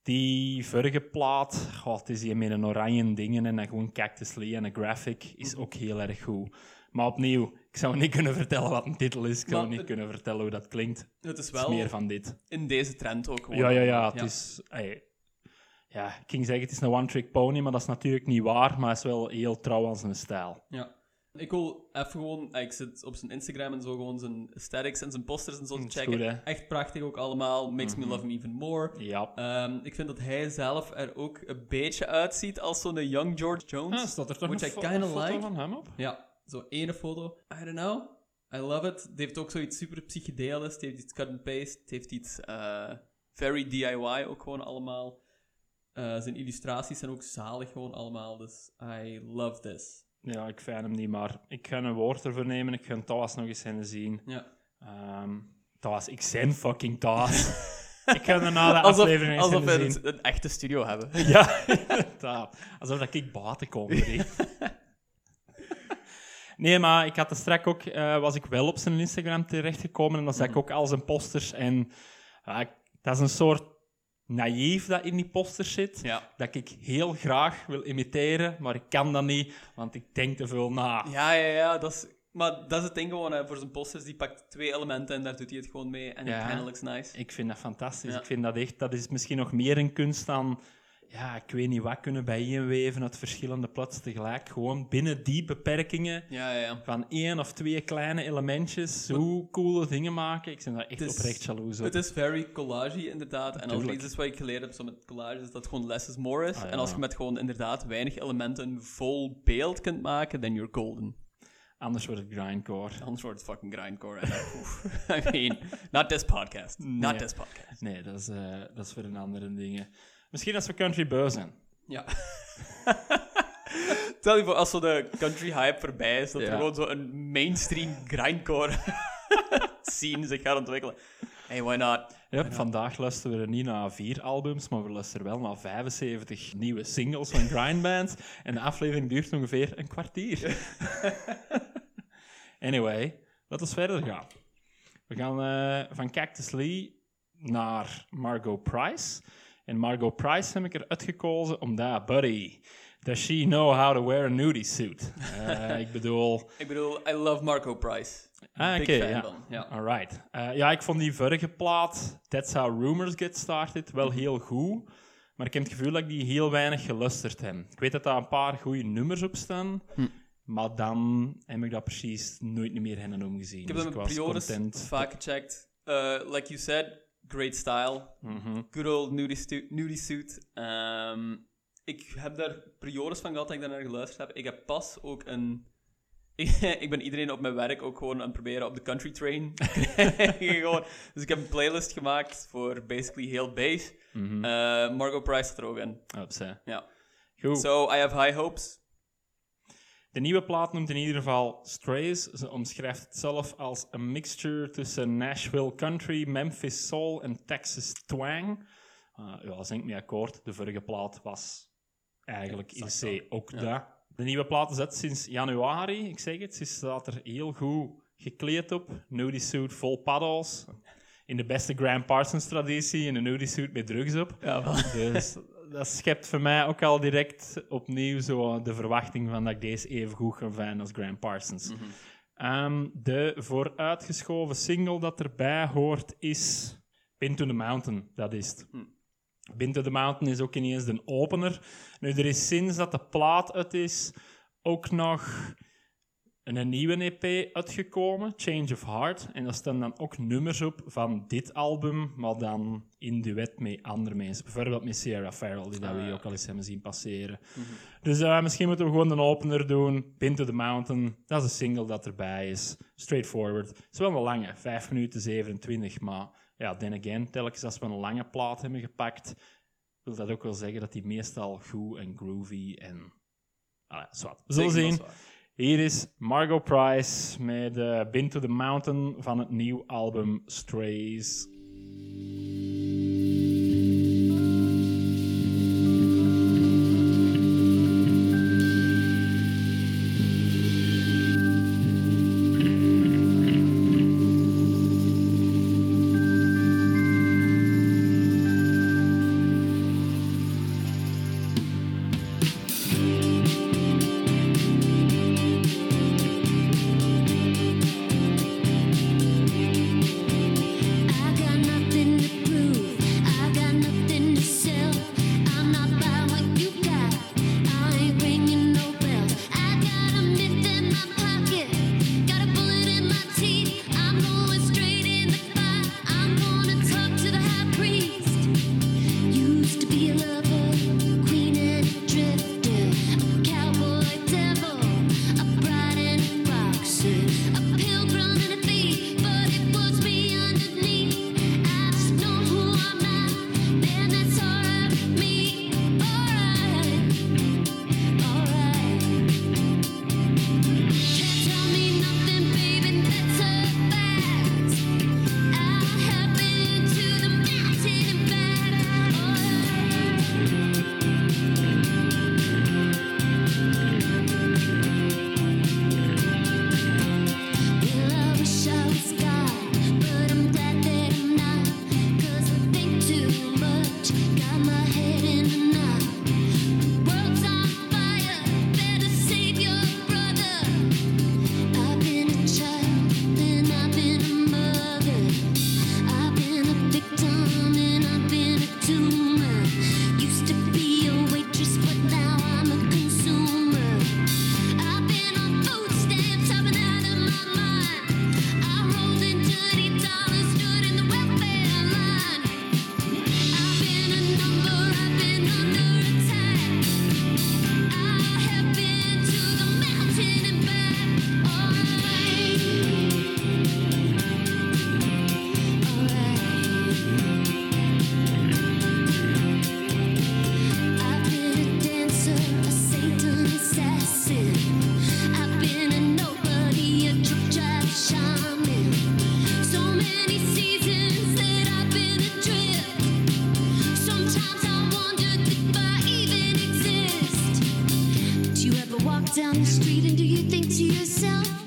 Die vorige plaat, god, het is die met een oranje dingen en dan gewoon Cactus Lee en een graphic, is Mhm. ook heel erg goed. Maar opnieuw, ik zou niet kunnen vertellen wat een titel is. Ik zou Maar niet het- kunnen vertellen hoe dat klinkt. Het Het is is wel meer van dit. in deze trend ook gewoon. Ja, ja, ja. Het is... ey, ja, ik ging zeggen, het is een one-trick pony, maar dat is natuurlijk niet waar. Maar hij is wel heel trouw aan zijn stijl. Ja. Ik wil even gewoon... ah, Ik zit op zijn Instagram en zo gewoon zijn aesthetics en zijn posters en zo te Dat is checken. goed, hè? Echt prachtig ook allemaal. Makes me love him even more. Ja. Ehm, ik vind dat hij zelf er ook een beetje uitziet als zo'n young George Jones. Ah, staat er toch Which een I fo- kinda foto like. van hem op? Ja, zo ene foto. I don't know. I love it. Het heeft ook zoiets super psychedelisch. Het heeft iets cut and paste. Het heeft iets eh, very DIY ook gewoon allemaal. Eh, zijn illustraties zijn ook zalig gewoon allemaal. Dus I love this. Ja, ik fijn hem niet, maar ik ga een woord ervoor nemen. Ik ga Thomas nog eens zien. Ja. Thomas, ik zijn fucking Thomas. ik ga daarna de Alsof, aflevering eens alsof we een echte studio hebben. Ja, inderdaad. Alsof dat ik buiten kom. Nee, maar ik had er straks ook, eh, was ik wel op zijn Instagram terechtgekomen en dan zag ik ook al zijn posters. En dat is een soort naïef dat in die posters zit, Ja. dat ik heel graag wil imiteren, maar ik kan dat niet, want ik denk te veel na. Ja, ja, ja. Dat is, maar dat is het ding gewoon. Hè, voor zijn posters, die pakt twee elementen en daar doet hij het gewoon mee. En Ja. kinda looks nice. Ik vind dat fantastisch. Ja. Ik vind dat echt, dat is misschien nog meer een kunst dan, ja, ik weet niet wat kunnen bijeenweven uit verschillende plaatsen tegelijk. Gewoon binnen die beperkingen Ja, ja, van één of twee kleine elementjes zo coole dingen maken. Ik ben daar echt is- oprecht jaloers op. Het is very collage inderdaad. En als Tuurlijk. iets is wat ik geleerd heb zo met collage, is dat gewoon less is more is. Ah, ja. En als je met gewoon inderdaad weinig elementen vol beeld kunt maken, then you're golden. Anders wordt het grindcore. Anders wordt het fucking grindcore. I mean, not this podcast. Not Nee. this podcast. Nee, dat is, eh, dat is voor een andere dingen. Misschien als we country beu zijn. Ja. Stel je voor, als zo de country hype voorbij is, dat er Ja. gewoon zo een mainstream grindcore scene zich gaat ontwikkelen. Hey, why not? Ja, vandaag luisteren we er niet naar vier albums, maar we luisteren wel naar 75 nieuwe singles van grindbands. En de aflevering duurt ongeveer een kwartier. anyway, laten we verder gaan. We gaan eh, van Cactus Lee naar Margot Price. En Margot Price heb ik eruit gekozen omdat, buddy, Does she know how to wear a nudie suit? Eh, ik bedoel... Ik bedoel, I love Marco Price. Ah, Big oké, fan ja. van, ja. Alright. Eh, ja, ik vond die vorige plaat, That's How Rumors Get Started, wel heel goed. Maar ik heb het gevoel dat ik die heel weinig gelusterd heb. Ik weet dat daar een paar goede nummers op staan. Hm. Maar dan heb ik dat precies nooit meer hen omgezien. Ik heb dus hem periodes vaak gecheckt. Uh, like you said, great style. Mhm. Good old nudie, nudie suit. Ehm, ik heb daar periodes van gehad dat ik daar naar geluisterd heb. Ik heb pas ook een... ik ben iedereen op mijn werk ook gewoon aan het proberen op de country train. gewoon. Dus ik heb een playlist gemaakt voor basically heel bass. Mhm. Uh, Margot Price er ook in. Opzij. Ja. Goed. So, I have high hopes. De nieuwe plaat noemt in ieder geval Strays. Ze omschrijft het zelf als een mixture tussen Nashville country, Memphis soul en Texas twang. Uh, ja, dat denk ik mee akkoord. De vorige plaat was eigenlijk in C ook Ja. dat. De nieuwe plaat is uit sinds januari. Ik zeg het, ze staat er heel goed gekleed op. Nudie suit vol paddles. In de beste Graham Parsons traditie, in een nudie suit met drugs op. Ja, wel. Dus dat schept voor mij ook al direct opnieuw zo de verwachting van dat ik deze even goed ga vinden als Graham Parsons. Ehm, de vooruitgeschoven single dat erbij hoort is Pin to the Mountain, dat is het. Pin to the Mountain is ook ineens de opener. Nu, er is sinds dat de plaat uit is ook nog een nieuwe EP uitgekomen, Change of Heart. En daar staan dan ook nummers op van dit album, maar dan in duet met andere mensen. Bijvoorbeeld met Sierra Farrell, die dat we hier ook al eens hebben zien passeren. Dus eh, misschien moeten we gewoon een opener doen. Pin to the Mountain, dat is een single dat erbij is. Straightforward. Het is wel een lange, 5 minuten 27, maar ja, then again, telkens als we een lange plaat hebben gepakt, wil dat ook wel zeggen dat die meestal goed en groovy en... Ah, zwart. We zullen zien. Hier is Margot Price met uh, Been to the Mountain van het nieuw album Strays. Walk down the street and do you think to yourself,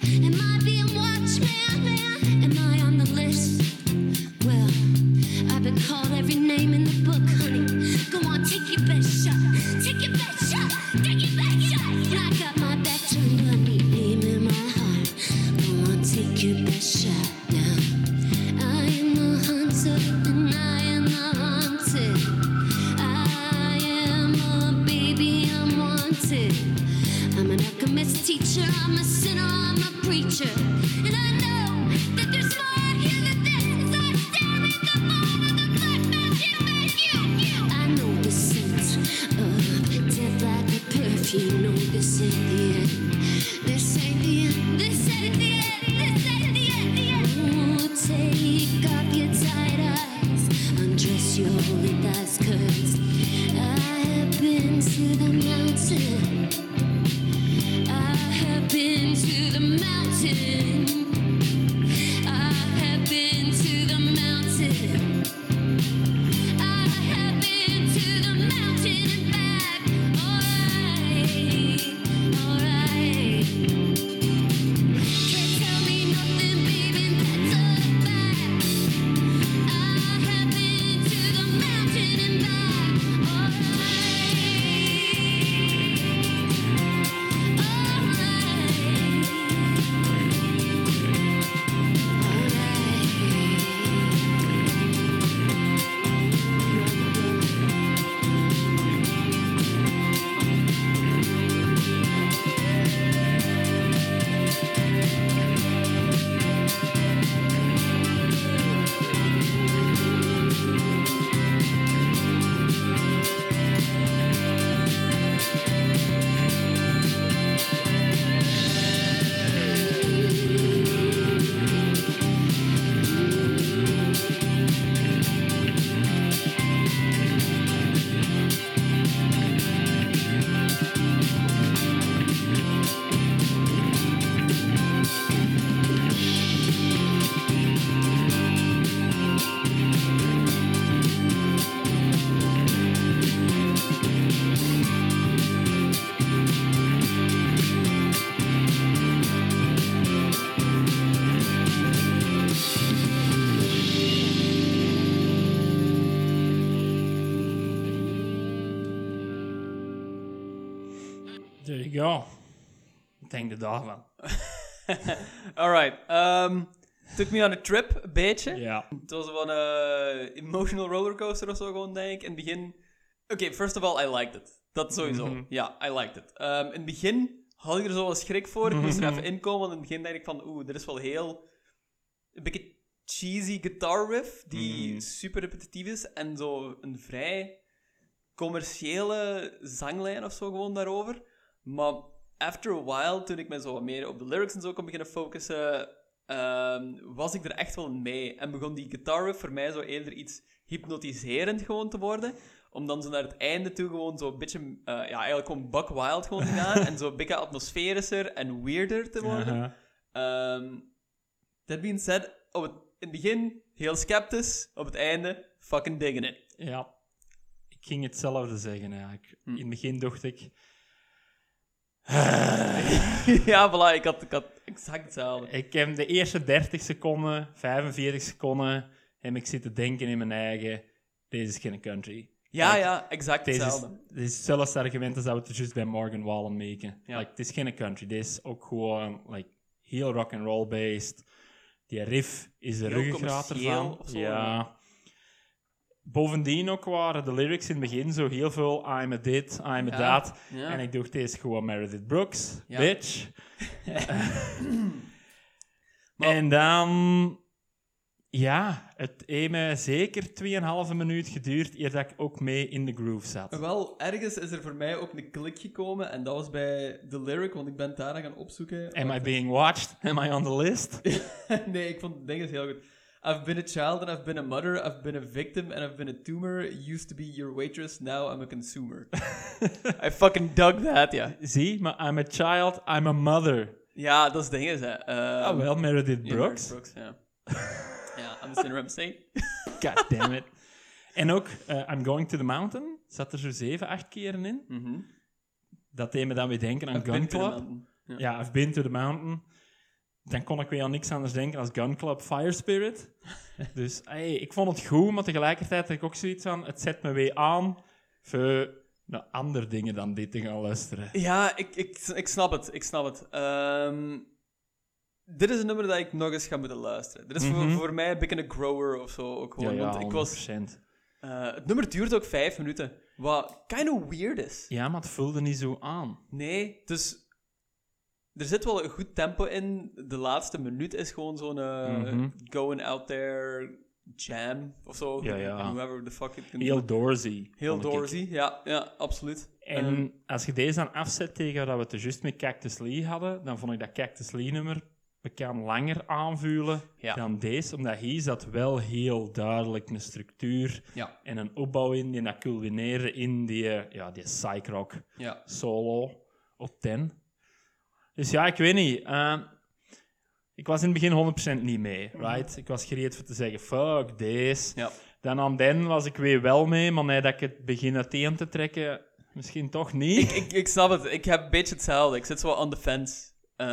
Denk er daarvan. Alright. Um, took me on a trip, een beetje. Ja. Het was van een emotional rollercoaster of zo, gewoon, denk ik. In het begin... Oké, first of all, I liked it. Dat sowieso. Mhm. Ja, I liked it. Um, in het begin had ik er zo wat schrik voor. Ik moest er even inkomen, want in het begin dacht ik van... Oeh, dit is wel heel... Een beetje cheesy guitar riff, die Mhm. super repetitief is. En zo een vrij commerciële zanglijn of zo gewoon daarover. Maar after a while, toen ik me zo wat meer op de lyrics en zo kon beginnen focussen, ehm, was ik er echt wel mee. En begon die guitar riff voor mij zo eerder iets hypnotiserend gewoon te worden. Om dan zo naar het einde toe gewoon zo een beetje, eh, ja, eigenlijk gewoon buck wild gewoon te gaan. en zo een beetje atmosferischer en weirder te worden. Ehm that being said, op het, in het begin heel sceptisch, op het einde fucking digging it. Ja. Ik ging hetzelfde zeggen eigenlijk. Hm. In het begin dacht ik... ja, voilà, ik had, ik had exact hetzelfde. Ik heb de eerste 30 seconden, 45 seconden, heb ik zitten denken in mijn eigen... Deze is geen country. Ja, Like, ja, exact Deze is, hetzelfde. dit is hetzelfde argument als dat we het juist bij Morgan Wallen maken. Ja. Like, het is geen country. Dit is ook gewoon like, heel rock and roll based. Die riff is de ruggengraat ervan. ja. Bovendien ook waren de lyrics in het begin zo heel veel I'm a dit, I'm a Ja, dat. ja. En ik dacht, is gewoon Meredith Brooks, Ja. bitch. Maar- en dan... Ja, het heeft me zeker 2,5 minuut geduurd eer dat ik ook mee in de groove zat. Wel, ergens is er voor mij ook een klik gekomen en dat was bij de lyric, want ik ben het daarna gaan opzoeken. Am I being watched? Am I on the list? nee, ik vond het ding is heel goed. I've been a child and I've been a mother, I've been a victim and I've been a tumor. Used to be your waitress, now I'm a consumer. I fucking dug that, ja. Zie, maar I'm a child, I'm a mother. Ja, dat is het ding is, hè. Ehm, Ah, wel, Meredith ja, Brooks. Brooks, ja. ja, I'm Sin Ramsey. God damn it. En ook eh, I'm Going to the Mountain. Zat er zo zeven, acht keren in. Mhm. Dat deed me dan weer denken aan the. Ja. Ja, I've been to the mountain. Dan kon ik weer aan niks anders denken als Gun Club Fire Spirit. dus hey, ik vond het goed, maar tegelijkertijd had ik ook zoiets van... Het zet me weer aan voor naar andere dingen dan dit te gaan luisteren. Ja, ik, ik, ik snap het. Ik snap het. Ehm, dit is een nummer dat ik nog eens ga moeten luisteren. Dit is voor, Mhm. voor mij een beetje een grower of zo. Ook Ja, gewoon, ja, want ik was, 100%. eh, het nummer duurt ook vijf minuten. Wat kind of weird is. Ja, maar het voelde niet zo aan. Nee, dus er zit wel een goed tempo in. De laatste minuut is gewoon zo'n eh, Mhm. going out there jam of zo. Ja, ja. Whoever the fuck it can Heel Doorsy. Heel doorsy, ja, ja, absoluut. En Ehm, als je deze dan afzet tegen wat we het er juist met Cactus Lee hadden, dan vond ik dat Cactus Lee-nummer bekend langer aanvoelen Ja. dan deze, omdat hier zat wel heel duidelijk een structuur ja, en een opbouw in die dat culmineerde in die, eh, ja, die psych rock solo op 10. Dus ja, ik weet niet. eh, ik was in het begin 100% niet mee, right? Ik was gereed voor te zeggen, fuck deze. Ja. Dan aan den was ik weer wel mee, maar nee, dat ik het begin uiteen te trekken, misschien toch niet. Ik, ik, ik snap het. Ik heb een beetje hetzelfde. Ik zit zo on the fence. Ehm,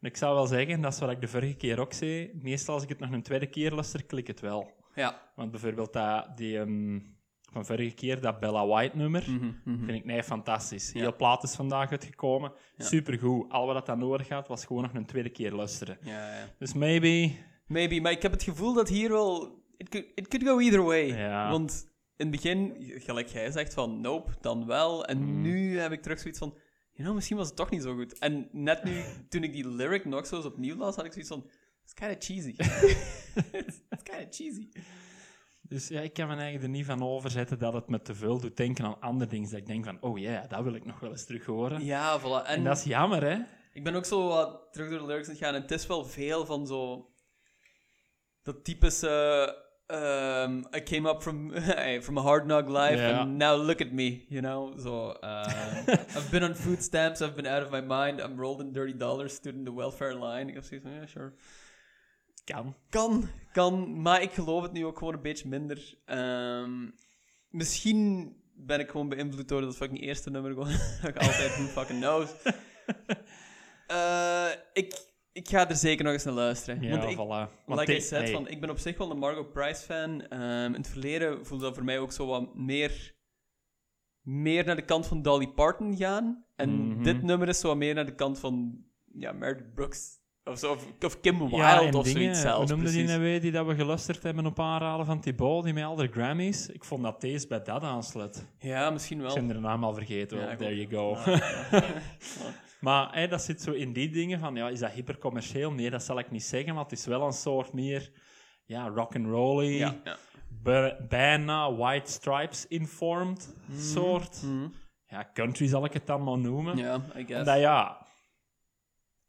En ik zou wel zeggen, dat is wat ik de vorige keer ook zei. Meestal als ik het nog een tweede keer luister, klik het wel. ja. Want bijvoorbeeld dat, die ehm, van vorige keer, dat Bella White nummer, Mhm, mhm. vind ik nee, fantastisch. Ja. Heel plaat is vandaag uitgekomen. Ja. Supergoed. Al wat dat nodig had, was gewoon nog een tweede keer luisteren. Ja, ja. Dus maybe... Maybe, maar ik heb het gevoel dat hier wel... It could, it could go either way. Ja. Want in het begin, gelijk jij zegt van nope, dan wel. En Mm. nu heb ik terug zoiets van... You know, misschien was het toch niet zo goed. En net nu, toen ik die lyric nog zo eens opnieuw las, had ik zoiets van... It's kind of cheesy. it's it's kind of cheesy. Dus ja, ik kan me eigenlijk er niet van overzetten dat het me te veel doet denken aan andere dingen. Dat ik denk van, oh ja, dat wil ik nog wel eens terug horen. Ja, voilà. En En dat is jammer, hè? ik ben ook zo wat terug door de lyrics aan gaan. En het is wel veel van zo... Dat typische... ehm, I came up from, from a hard knock life and now look at me, you know? Zo, ehm, I've been on food stamps, I've been out of my mind, I'm rolled in dirty dollars, stood in the welfare line. Ik heb zoiets van, ja, sure. Kan. Kan, kan, maar ik geloof het nu ook gewoon een beetje minder. Ehm, misschien ben ik gewoon beïnvloed door dat fucking eerste nummer gewoon. dat ik altijd who fucking knows. Eh, ik, ik ga er zeker nog eens naar luisteren. Ja, Want ik, voilà. Want like I die- said, hey, van, ik ben op zich wel een Margot Price fan. Ehm, in het verleden voelde dat voor mij ook zo wat meer, meer naar de kant van Dolly Parton gaan. En Mhm. dit nummer is zo wat meer naar de kant van ja, Meredith Brooks. Of, zo, of, of Kim Wilde Ja, of dingen, zoiets zelfs. Noemde die precies. nou weer die dat we geluisterd hebben op aanraden van Thibaut, die met al de Grammys? Ik vond dat deze bij dat aansluit. Ja, misschien wel. Ik ben de naam al vergeten. Ja, there you go. Ja. maar hè, dat zit zo in die dingen van, ja, is dat hypercommercieel? Nee, dat zal ik niet zeggen, maar het is wel een soort meer ja, rock'n'rolly, bijna White Stripes informed soort. Mhm. Ja, country zal ik het dan maar noemen. Ja, I guess. Omdat ja,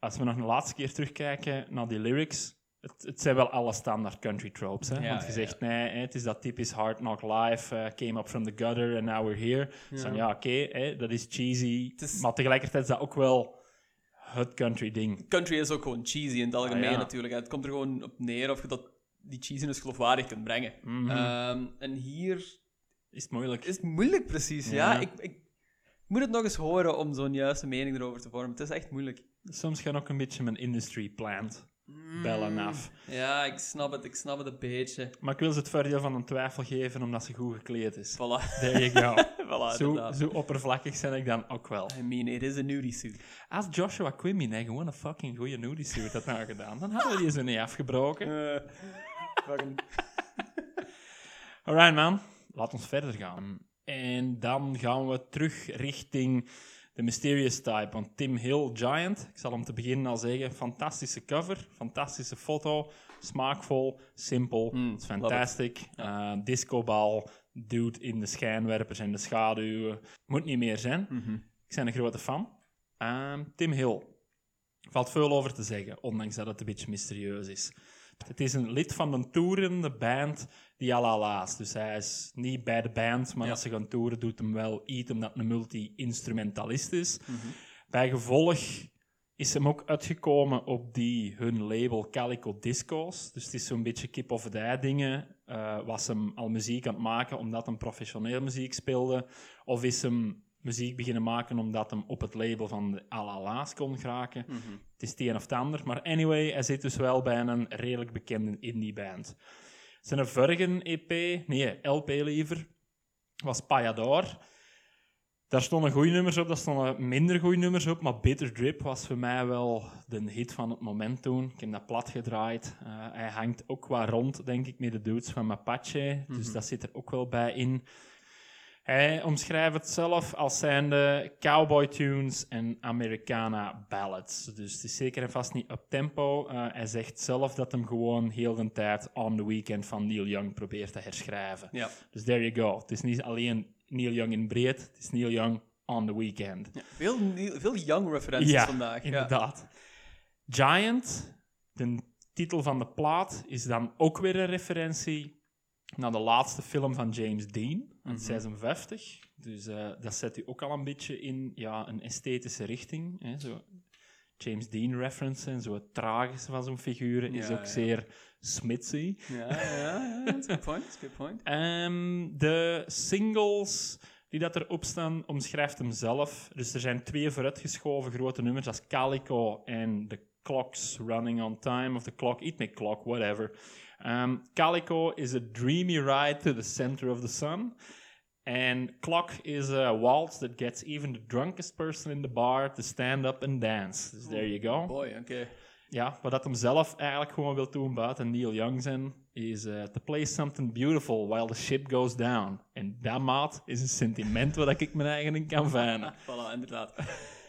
als we nog een laatste keer terugkijken naar die lyrics, het, het zijn wel alle standaard country tropes. Hè? Ja, Want je ja, zegt, nee, het is dat typisch hard knock life, eh, came up from the gutter and now we're here. Dus dan, ja, oké, dat is cheesy, is- maar tegelijkertijd is dat ook wel het country ding. Country is ook gewoon cheesy in het algemeen Ah, ja. natuurlijk. Het komt er gewoon op neer of je dat, die cheesiness geloofwaardig kunt brengen. Mhm. Ehm, en hier is het moeilijk. is het moeilijk precies. Ja, Ja. ik, ik moet het nog eens horen om zo'n juiste mening erover te vormen. Het is echt moeilijk. Soms gaan ook een beetje mijn industry plant bellen af. Ja, ik snap het. Ik snap het een beetje. Maar ik wil ze het voordeel van een twijfel geven, omdat ze goed gekleed is. Voilà. There you go. voilà, zo, zo oppervlakkig zijn ik dan ook wel. I mean, it is a nudie suit. Als Joshua Quimby nee, gewoon een fucking goede nudie suit had nou gedaan, dan hadden we die zo niet afgebroken. Eh, fucking... Alright man, laat ons verder gaan. En dan gaan we terug richting de Mysterious Type van Tim Hill Giant. Ik zal om te beginnen al zeggen, fantastische cover, fantastische foto, smaakvol, simpel, Mm, het is fantastic. Uh, discobal, dude in de schijnwerpers en de schaduwen. Moet niet meer zijn. Mhm. Ik ben een grote fan. Ehm, Tim Hill. Valt veel over te zeggen, ondanks dat het een beetje mysterieus is. Het is een lid van een toerende band die al laat. Dus hij is niet bij de band, maar Ja. als ze gaan toeren doet hem wel iets omdat hij een multi-instrumentalist is. Mhm. Bij gevolg is hem ook uitgekomen op die hun label Calico Discos. Dus het is zo'n beetje kip of ei dingen. Eh, was hem al muziek aan het maken omdat hem professioneel muziek speelde? Of is hem muziek beginnen maken omdat hem op het label van de Alala's kon geraken? Mhm. Het is het een of het ander. Maar anyway, hij zit dus wel bij een redelijk bekende indie band. Zijn vorige EP, nee, LP liever, was Payador. Daar stonden goede nummers op, daar stonden minder goede nummers op. Maar Bitter Drip was voor mij wel de hit van het moment toen. Ik heb dat plat gedraaid. Eh, hij hangt ook qua rond, denk ik, met de dudes van Mapache. Dus dat zit er ook wel bij in. Hij omschrijft het zelf als zijnde cowboy tunes en Americana ballads. Dus het is zeker en vast niet up tempo. Eh, hij zegt zelf dat hem gewoon heel de tijd On the Weekend van Neil Young probeert te herschrijven. Ja. Dus there you go. Het is niet alleen Neil Young in breed, het is Neil Young on the weekend. Veel, veel young vandaag. Ja. inderdaad. Giant, de titel van de plaat, is dan ook weer een referentie naar de laatste film van James Dean, uit 56. Dus eh, dat zet u ook al een beetje in ja, een esthetische richting. Hè, zo. James Dean reference en zo het tragische van zo'n figuren is Ja, ook ja. zeer smitsy. Ja, ja, ja, that's a good point. That's a good point. Ehm, de singles die dat erop staan, omschrijft hem zelf. Dus er zijn twee vooruitgeschoven grote nummers, als Calico en The Clock's Running on Time, of The Clock, Eat Me Clock, whatever. Um, Calico is a dreamy ride to the center of the sun. And Clock is a waltz that gets even the drunkest person in the bar to stand up and dance. Dus there you go. Boy, oké. Ja, wat dat hem zelf eigenlijk gewoon wil doen buiten Neil Young zijn, is eh, to play something beautiful while the ship goes down. En dat, maat, is een sentiment waar ik mijn eigen in kan vinden. Voilà, inderdaad.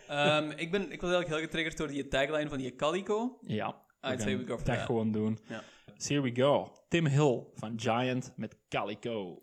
Ehm, ik, ben, ik was eigenlijk heel getriggerd door die tagline van die Calico. Ja, I'd gaan say we go for dat that. gewoon doen. Ja. So here we go. Tim Hill van Giant met Calico.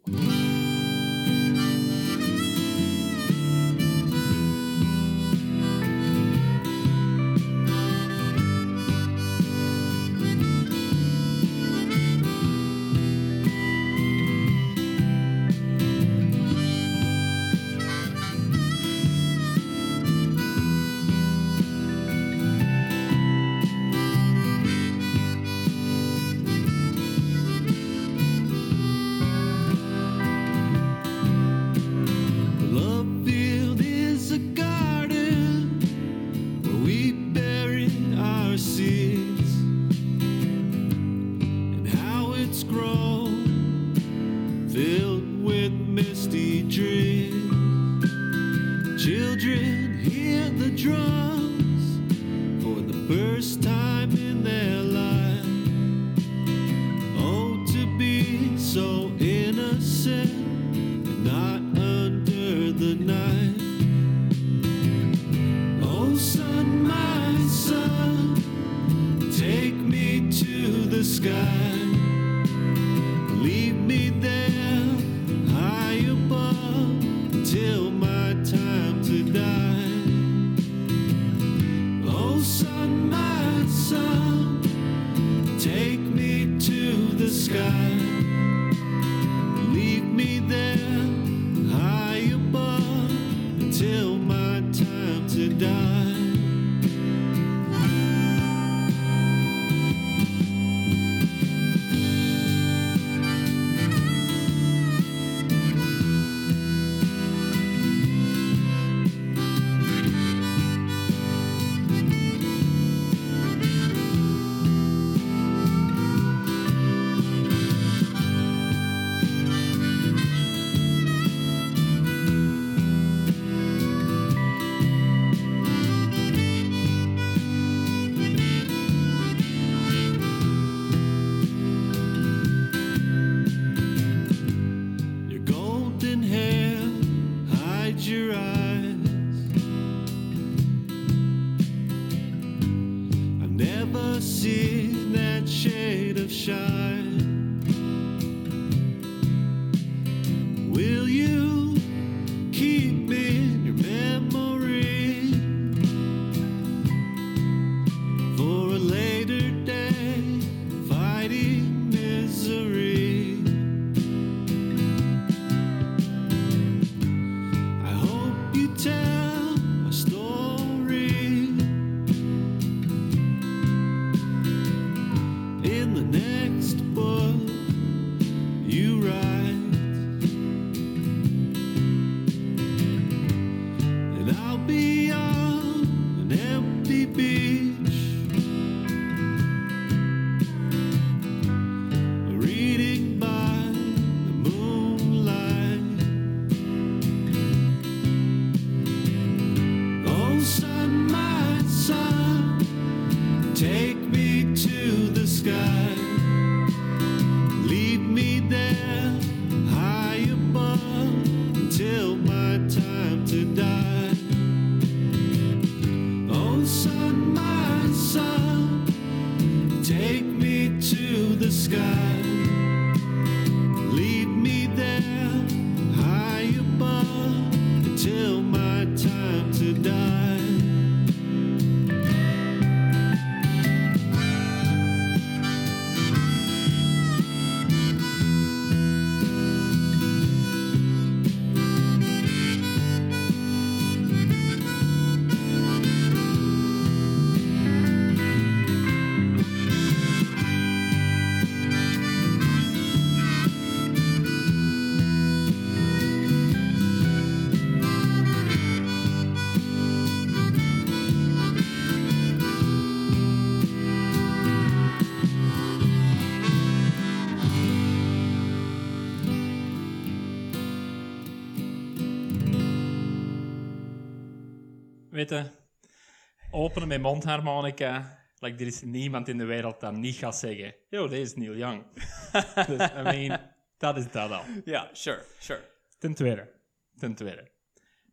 Openen met mondharmonica. Like, er is niemand in de wereld dat niet gaat zeggen: Yo, deze is Neil Young. dus, I mean, dat is dat al. Ja, sure, sure. Ten tweede. Ten tweede.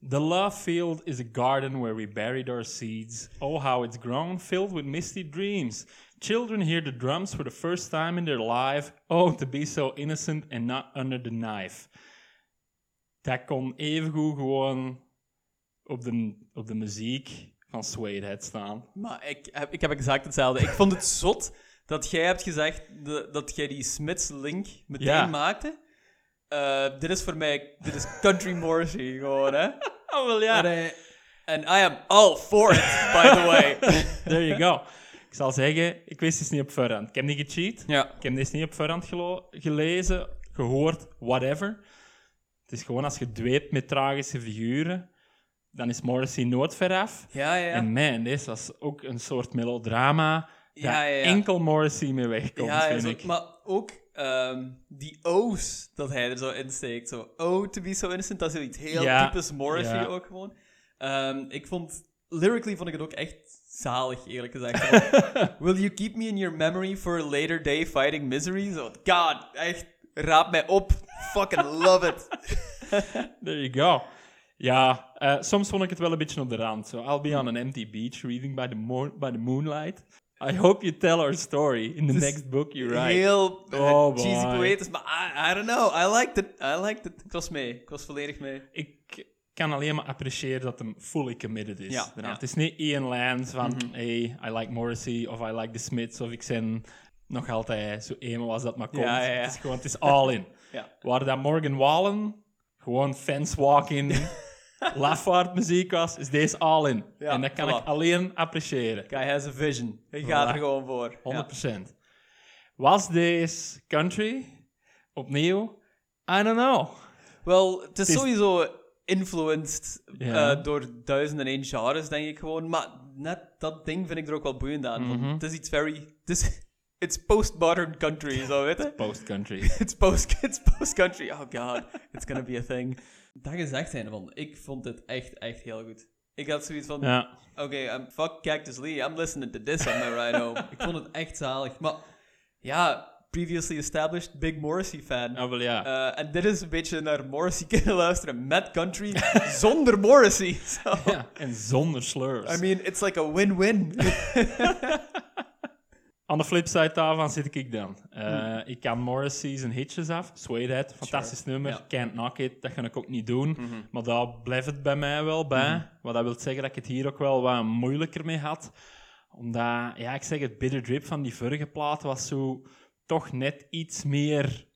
The love field is a garden where we buried our seeds. Oh, how it's grown, filled with misty dreams. Children hear the drums for the first time in their life. Oh, to be so innocent and not under the knife. Dat kon evengoed gewoon op de, op de muziek van Suedehead staan. Maar ik heb, ik heb exact hetzelfde. Ik vond het zot dat jij hebt gezegd de- dat jij die Smiths-link meteen Ja. maakte. Eh, dit is voor mij, dit is Country Morrissey gewoon, hè? Oh, wel En, eh, en I am all for it, by the way. There you go. Ik zal zeggen, ik wist het niet op voorhand. Ik heb niet gecheat. ja. Ik heb deze niet op voorhand gelezen, gehoord, whatever. Het is gewoon als je dweept met tragische figuren, dan is Morrissey nooit veraf. Ja, ja, ja. En man, deze was ook een soort melodrama Ja, ja, ja. enkel Morrissey mee wegkomt, ja, ja, vind zo- ik. maar ook ehm, die O's dat hij er zo insteekt. Zo, oh, to be so innocent, dat is zoiets heel Ja, typisch Morrissey ja. ook gewoon. Ehm, ik vond, lyrically vond ik het ook echt zalig, eerlijk gezegd. Will you keep me in your memory for a later day fighting misery? Zo, god, echt, raap mij op. Fucking love it. There you go. Ja, eh, soms vond ik het wel een beetje op de rand. So I'll be on an empty beach reading by the, mo- by the moonlight. I hope you tell our story in the next book you write. Heel eh, Oh, cheesy boy. poëtisch, maar I, I don't know. I liked it. I liked it. Ik was mee. Ik was volledig mee. ik kan alleen maar appreciëren dat hem fully committed is. Ja. Mhm. Het is niet Ian Lance van, hey, I like Morrissey of I like The Smiths of ik ben nog altijd zo emo als dat maar komt. Ja, ja, ja. Het is gewoon, het is all in. Waar dat Morgan Wallen gewoon fence walking, lafaard muziek was, is deze all in. Ja, en dat kan voilà. ik alleen appreciëren. 100%. Guy has a vision. Hij gaat Voilà. er gewoon voor. Ja. Was deze country opnieuw? I don't know. Wel, het is, is- sowieso influenced eh, door duizenden en één genres, denk ik gewoon. Maar net dat ding vind ik er ook wel boeiend aan. want Mhm. Het is iets very... Het is... It's postmodern country, zo weet je? Post-country. It's post, it's post country. Oh god, it's gonna be a thing. Dat gezegd zijn van, ik vond dit echt, echt heel goed. Ik had zoiets van, ja. oké, I'm- fuck Cactus Lee, I'm listening to this on my ride home. ik vond het echt zalig. Maar ja, previously established Big Morrissey fan. Oh, wel ja. Eh, en dit is een beetje naar Morrissey kunnen luisteren met country, zonder Morrissey. So, ja. En zonder slurs. I mean, it's like a win-win. Aan de flipside daarvan zit ik dan. Eh, Ik kan Morrissey zijn hitjes af. Suedehead, fantastisch nummer. Ja. Mhm. Can't Knock It, dat ga ik ook niet doen. Maar daar blijft het bij mij wel bij. Wat dat wil zeggen dat ik het hier ook wel wat moeilijker mee had. Omdat, ja, ik zeg het, Bitter Drip van die vorige plaat was zo toch net iets meer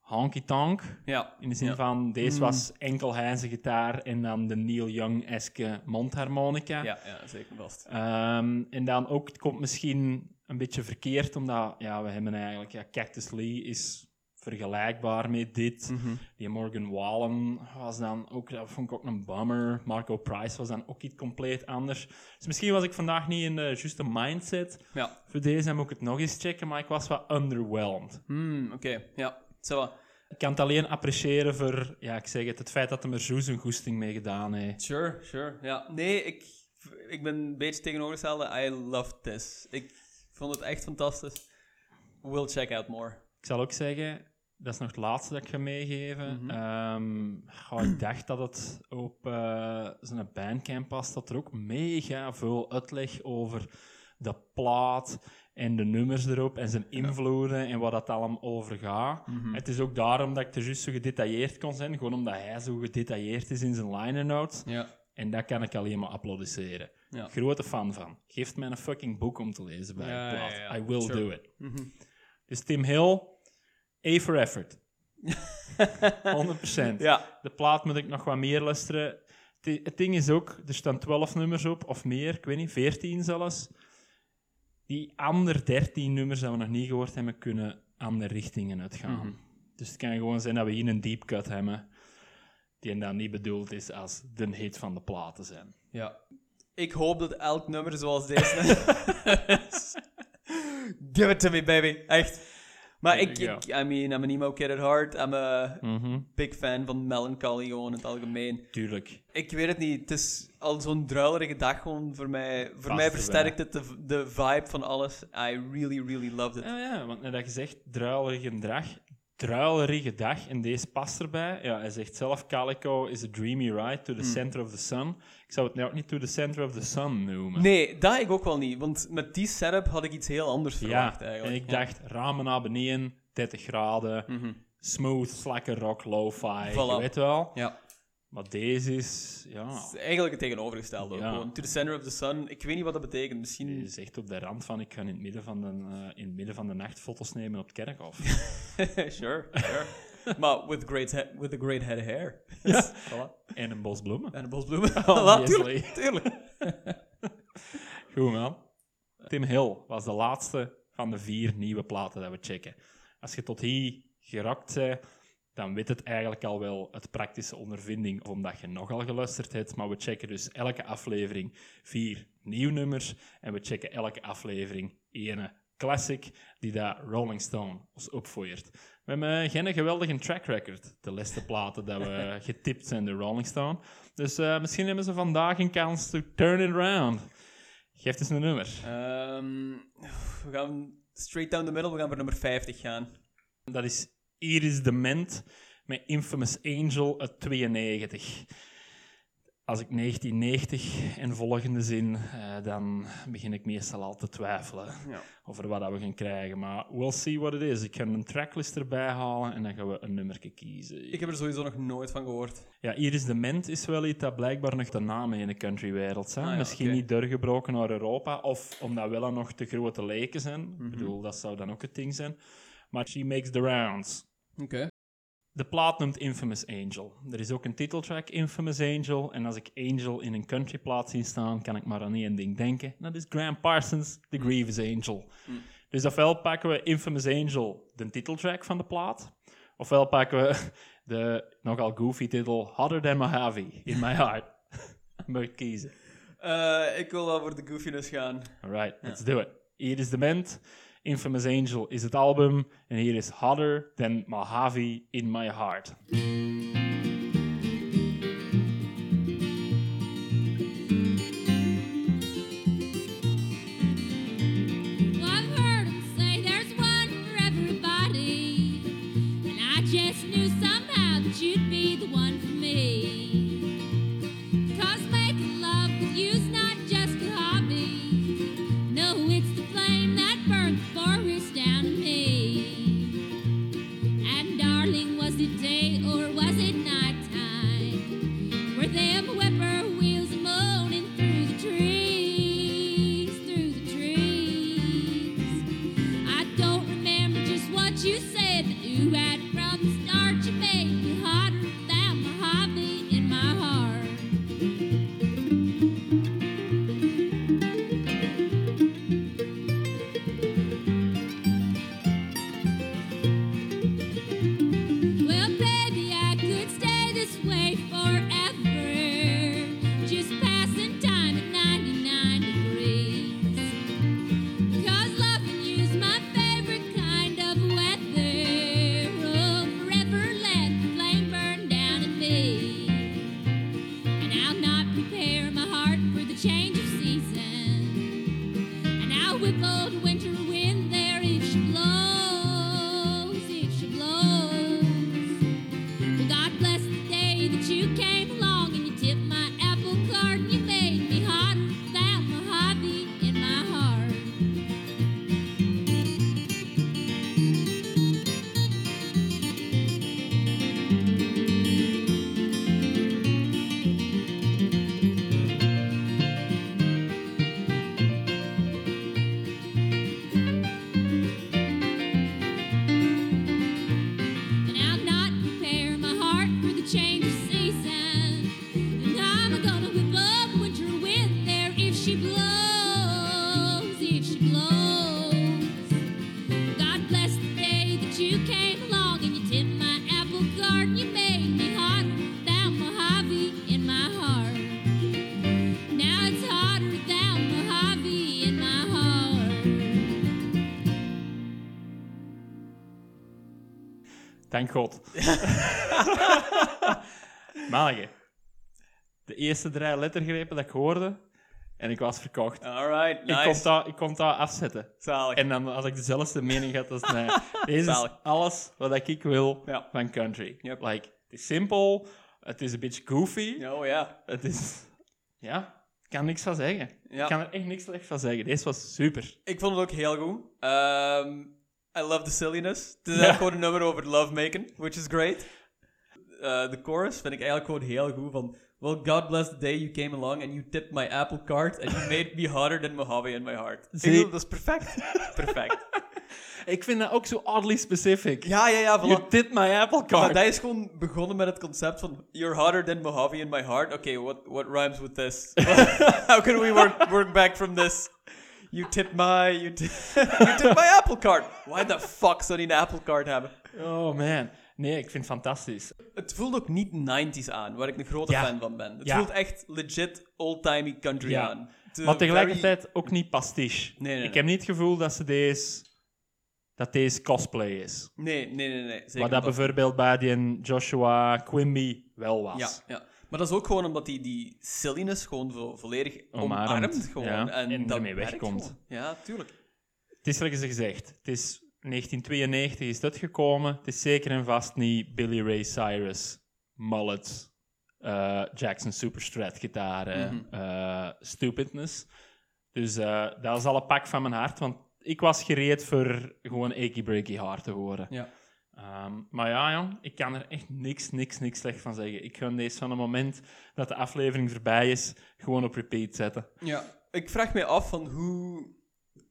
honky-tonk. ja. In de zin Ja. van, deze was enkel zijn gitaar en dan de Neil Young-eske mondharmonica. Ja, ja, zeker vast. Ehm, en dan ook, het komt misschien een beetje verkeerd, omdat ja, we hebben eigenlijk, ja, Cactus Lee is vergelijkbaar met dit. Mhm. Die Morgan Wallen was dan ook, dat vond ik ook een bummer. Marco Price was dan ook iets compleet anders. Dus misschien was ik vandaag niet in de juiste mindset Ja. voor deze moet ik het nog eens checken, maar ik was wat underwhelmed. Hmm, oké. Ja, zo. Ik kan het alleen appreciëren voor, ja, ik zeg het, het feit dat hij er zo zijn goesting mee gedaan heeft. Sure, sure. Ja, nee, ik, ik ben een beetje tegenovergestelde. I loved this. Ik vond het echt fantastisch. We'll check out more. Ik zal ook zeggen, dat is nog het laatste dat ik ga meegeven. Goh, ik dacht dat het op eh zijn bandcamp was, dat er ook mega veel uitleg over de plaat en de nummers erop en zijn invloeden en wat dat allemaal over gaat. Mhm. Het is ook daarom dat ik er juist zo gedetailleerd kon zijn, gewoon omdat hij zo gedetailleerd is in zijn liner notes. Ja. En dat kan ik alleen maar applaudisseren. Ja. Grote fan van. Geeft mij een fucking boek om te lezen bij Ja, ja. I will Sure. do it. Mhm. Dus Tim Hill, A for effort. 100%. Ja. De plaat moet ik nog wat meer luisteren. Het- Het ding is ook, er staan 12 nummers op, of meer, ik weet niet, 14 zelfs. Die andere 13 nummers dat we nog niet gehoord hebben, kunnen andere richtingen uitgaan. Mhm. Dus het kan gewoon zijn dat we hier een deep cut hebben, die dan niet bedoeld is als de hit van de platen zijn. Ja. Ik hoop dat elk nummer zoals deze. Give it to me, baby. Echt. Maar ik, I mean, I'm an emo kid at heart. I'm a Mhm, big fan van melancholy gewoon in het algemeen. Tuurlijk. Ik weet het niet. Het is al zo'n druilerige dag gewoon voor mij. Voor mij versterkt het de, de vibe van alles. I really, really loved it. Ja, ja, want net dat je zegt, druilerige dag. Druilerige dag, en deze past erbij. Ja, hij zegt zelf, Calico is a dreamy ride to the Hmm. center of the sun. Ik zou het nou ook niet to the center of the sun noemen. Nee, dat ik ook wel niet. Want met die setup had ik iets heel anders verwacht ja, eigenlijk. en ik Ja. dacht, ramen naar beneden, 30 graden, Mhm. smooth, slakke rock, lo-fi, Voilà. je weet wel. Ja. Maar deze is, ja, Het is eigenlijk het tegenovergestelde. ook Ja. Gewoon to the center of the sun. Ik weet niet wat dat betekent. Misschien... is echt op de rand van, ik ga in het midden van de, eh, in het midden van de nacht foto's nemen op het kerkhof. sure, sure. maar with, great with a great head of hair. Ja. voilà. en een bos bloemen. En een bos bloemen. Voilà, tuurlijk, tuurlijk. Goed, man. Tim Hill was de laatste van de vier nieuwe platen dat we checken. Als je tot hier gerakt bent, dan weet het eigenlijk al wel het praktische ondervinding, omdat je nogal geluisterd hebt. Maar we checken dus elke aflevering vier nieuwe nummers en we checken elke aflevering ene classic die dat Rolling Stone ons opvoert. We hebben geen geweldige track record, de laatste platen dat we getipt zijn door Rolling Stone. Dus eh, misschien hebben ze vandaag een kans to turn it around. Geef eens een nummer. Ehm, we gaan straight down the middle. We gaan voor nummer 50 gaan. Dat is Iris Dement met Infamous Angel uit 92. Als ik 1990 en volgende zin, eh, dan begin ik meestal al te twijfelen Ja. over wat dat we gaan krijgen. Maar we'll see what it is. Ik ga een tracklist erbij halen en dan gaan we een nummer kiezen. Ik heb er sowieso nog nooit van gehoord. Ja, Iris Dement is wel iets dat blijkbaar nog de namen in de countrywereld zijn. Ah, ja, Misschien niet doorgebroken naar Europa, of omdat wel nog te grote leken zijn. Mhm. Ik bedoel, dat zou dan ook het ding zijn. Maar she makes the rounds. Oké. De plaat noemt Infamous Angel. Er is ook een titeltrack, Infamous Angel. En als ik Angel in een countryplaat zie staan, kan ik maar aan één ding denken. Dat is Graham Parsons, The Grievous Angel. Dus ofwel pakken we Infamous Angel, de titeltrack van de plaat. Ofwel pakken we de nogal goofy titel Hotter Than Mojave, In My Heart. Moet kiezen. Eh, ik wil wel voor de goofiness gaan. Alright, let's do it. Hier is de band. Infamous Angel is het album. En hier is Hotter Than Mojave, In My Heart. Manneke, de eerste drie lettergrepen dat ik hoorde, en ik was verkocht. Alright, Ik, kon nice. dat, ik kon dat afzetten. Zalig. En dan, als ik dezelfde mening had als mij, deze is alles wat ik wil Ja. van country. Yep. Like, het is simpel, het is een beetje goofy, Oh ja. het is... Ja, ik kan niks van zeggen. Ja. Ik kan er echt niks slecht van zeggen. Deze was super. Ik vond het ook heel goed. Ehm, I love the silliness. Het is Ja. eigenlijk gewoon een nummer over lovemaking, which is great. Eh, de chorus vind ik eigenlijk gewoon heel goed van... Well, God bless the day you came along and you tipped my apple cart and you made me hotter than Mojave in my heart. Zie- bedoel, dat is perfect. perfect. Ik vind dat ook zo oddly specific. Ja, ja, ja, voilà. You did my apple Maar cart. dat is gewoon begonnen met het concept van You're hotter than Mojave in my heart. Okay, what, what rhymes with this? How can we work, work back from this? You tipped my... You, ti- you tipped my apple cart. Why the fuck zou die een apple cart hebben? Oh man. Nee, ik vind het fantastisch. Het voelt ook niet 90s aan, waar ik een grote Ja. fan van ben. Het Ja. voelt echt legit old-timey country Ja. aan. Het, Maar tegelijkertijd ook niet pastiche. Nee, nee, Ik nee. heb niet het gevoel dat ze deze... Dat deze cosplay is. Nee, nee, nee, nee. Zeker Wat dat bijvoorbeeld bij die Joshua Quimby wel was. Ja, ja. Maar dat is ook gewoon omdat die, die silliness gewoon volledig Omarmt, omarmt. gewoon. ja, En, en ermee wegkomt. gewoon. Ja, tuurlijk. Het is wat je gezegd. Het is 1992 is dat gekomen. Het is zeker en vast niet Billy Ray Cyrus, mullet, eh, Jackson Superstrat gitaren, Mhm. eh, stupidness. Dus eh, dat is al een pak van mijn hart, want ik was gereed voor gewoon achy breaky hard te horen. Ja. Ehm, maar ja, jong, ik kan er echt niks, niks, niks slecht van zeggen. Ik ga deze van het moment dat de aflevering voorbij is, gewoon op repeat zetten. ja. Ik vraag me af van hoe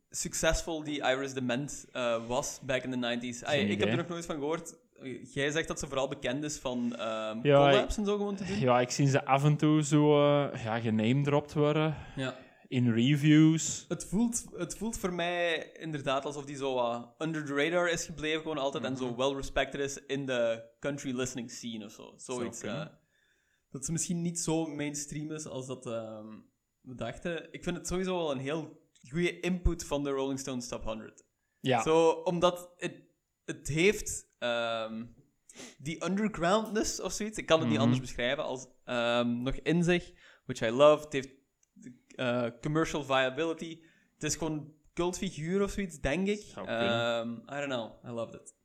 succesvol die Iris Dement eh was back in the 90s. Ay, Geen ik heb er nog nooit van gehoord. Jij zegt dat ze vooral bekend is van ehm Ja, collabs en zo gewoon te doen. Ja, ik zie ze af en toe zo uh, ja, genamedropt worden Ja. In reviews. Het voelt, het voelt voor mij inderdaad alsof die zo wat under the radar is gebleven, gewoon altijd, en Mhm. zo well respected is in de country listening scene of zo. Zoiets. eh, dat ze misschien niet zo mainstream is als dat ehm, we dachten. Ik vind het sowieso wel een heel goede input van de Rolling Stones Top 100. Ja, Zo, omdat het, het heeft ehm, die undergroundness of zoiets. Ik kan het niet Mhm. anders beschrijven als ehm, nog in zich, which I love. Het heeft eh, commercial viability. Het is gewoon cultfiguur of zoiets, denk ik. Ehm, I don't know. I loved it.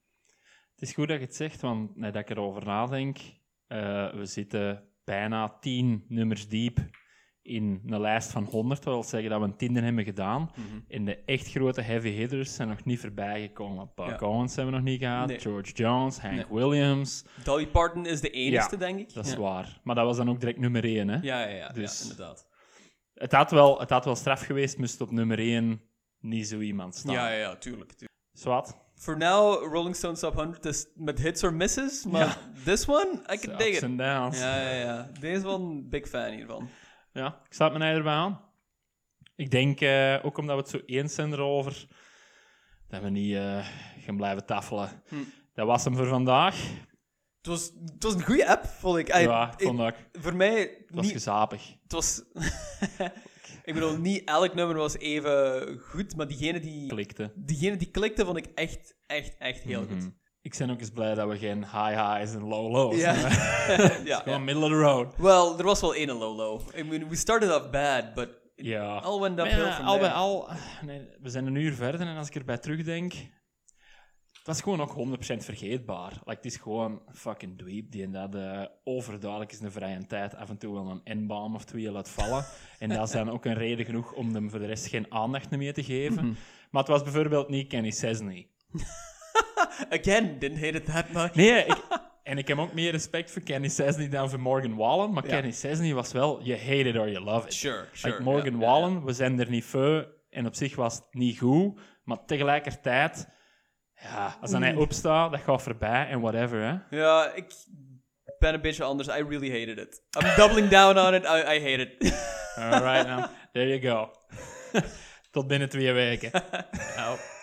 het is goed dat je het zegt, want net dat ik erover nadenk, eh, we zitten bijna tien nummers diep in een lijst van 100. Dat wil zeggen dat we een tiende hebben gedaan. En de echt grote heavy hitters zijn nog niet voorbij gekomen. Buck Ja. Owens hebben we nog niet gehad, Nee. George Jones, Hank Nee. Williams. Dolly Parton is de enige, Ja, denk ik. Dat is ja. waar. Maar dat was dan ook direct nummer 1, hè? Ja, ja, ja, Dus- ja, inderdaad. Het had, wel, het had wel straf geweest, moest op nummer 1 niet zo iemand staan. Ja, ja, ja, tuurlijk. tuurlijk. Zwat. For now, Rolling Stones Top 100 is met hits or misses, maar Ja. this one, I can dig Ups it. and downs. Ja, ja, ja. Deze one, big fan hiervan. Ja, ik sluit me erbij aan. Ik denk, eh, ook omdat we het zo eens zijn erover, dat we niet eh, gaan blijven tafelen. Hm. Dat was hem voor vandaag. Het was, het was een goede app, vond ik. Ay, ja, ik ik- vond ook. voor mij, Het was niet, gezapig. het was... ik bedoel, niet elk nummer was even goed, maar diegene die, Klikte. diegene die klikte, vond ik echt, echt, echt heel Mhm. goed. Ik ben ook eens blij dat we geen high highs en low lows Ja. hebben. ja, Gewoon ja. middle of the road. Wel, er was wel één low low. I mean, we started off bad, but Ja. all went uphill ja, from al bij al, nee, we zijn een uur verder en als ik erbij terugdenk, het was gewoon ook 100% vergeetbaar. Like, het is gewoon fucking dweep die en dat eh, overduidelijk is in de vrije tijd af en toe wel een N-bomb of twee laat vallen. en dat is dan ook een reden genoeg om hem voor de rest geen aandacht meer te geven. Mhm. Maar het was bijvoorbeeld niet Kenny Chesney. Again, didn't hate it that much. Nee, ik, en ik heb ook meer respect voor Kenny Chesney dan voor Morgan Wallen, maar. Kenny Chesney was wel, you hate it or you love it. Sure, sure. Like Morgan. Wallen, we zijn er niet voor en op zich was het niet goed, maar tegelijkertijd, ja, als dan hij opstaat, dat gaat voorbij en whatever, hè. Ja, ik ben een beetje anders. I really hated it. I'm doubling down on it. I, I hate it. Alright, man. There you go. Tot binnen twee weken.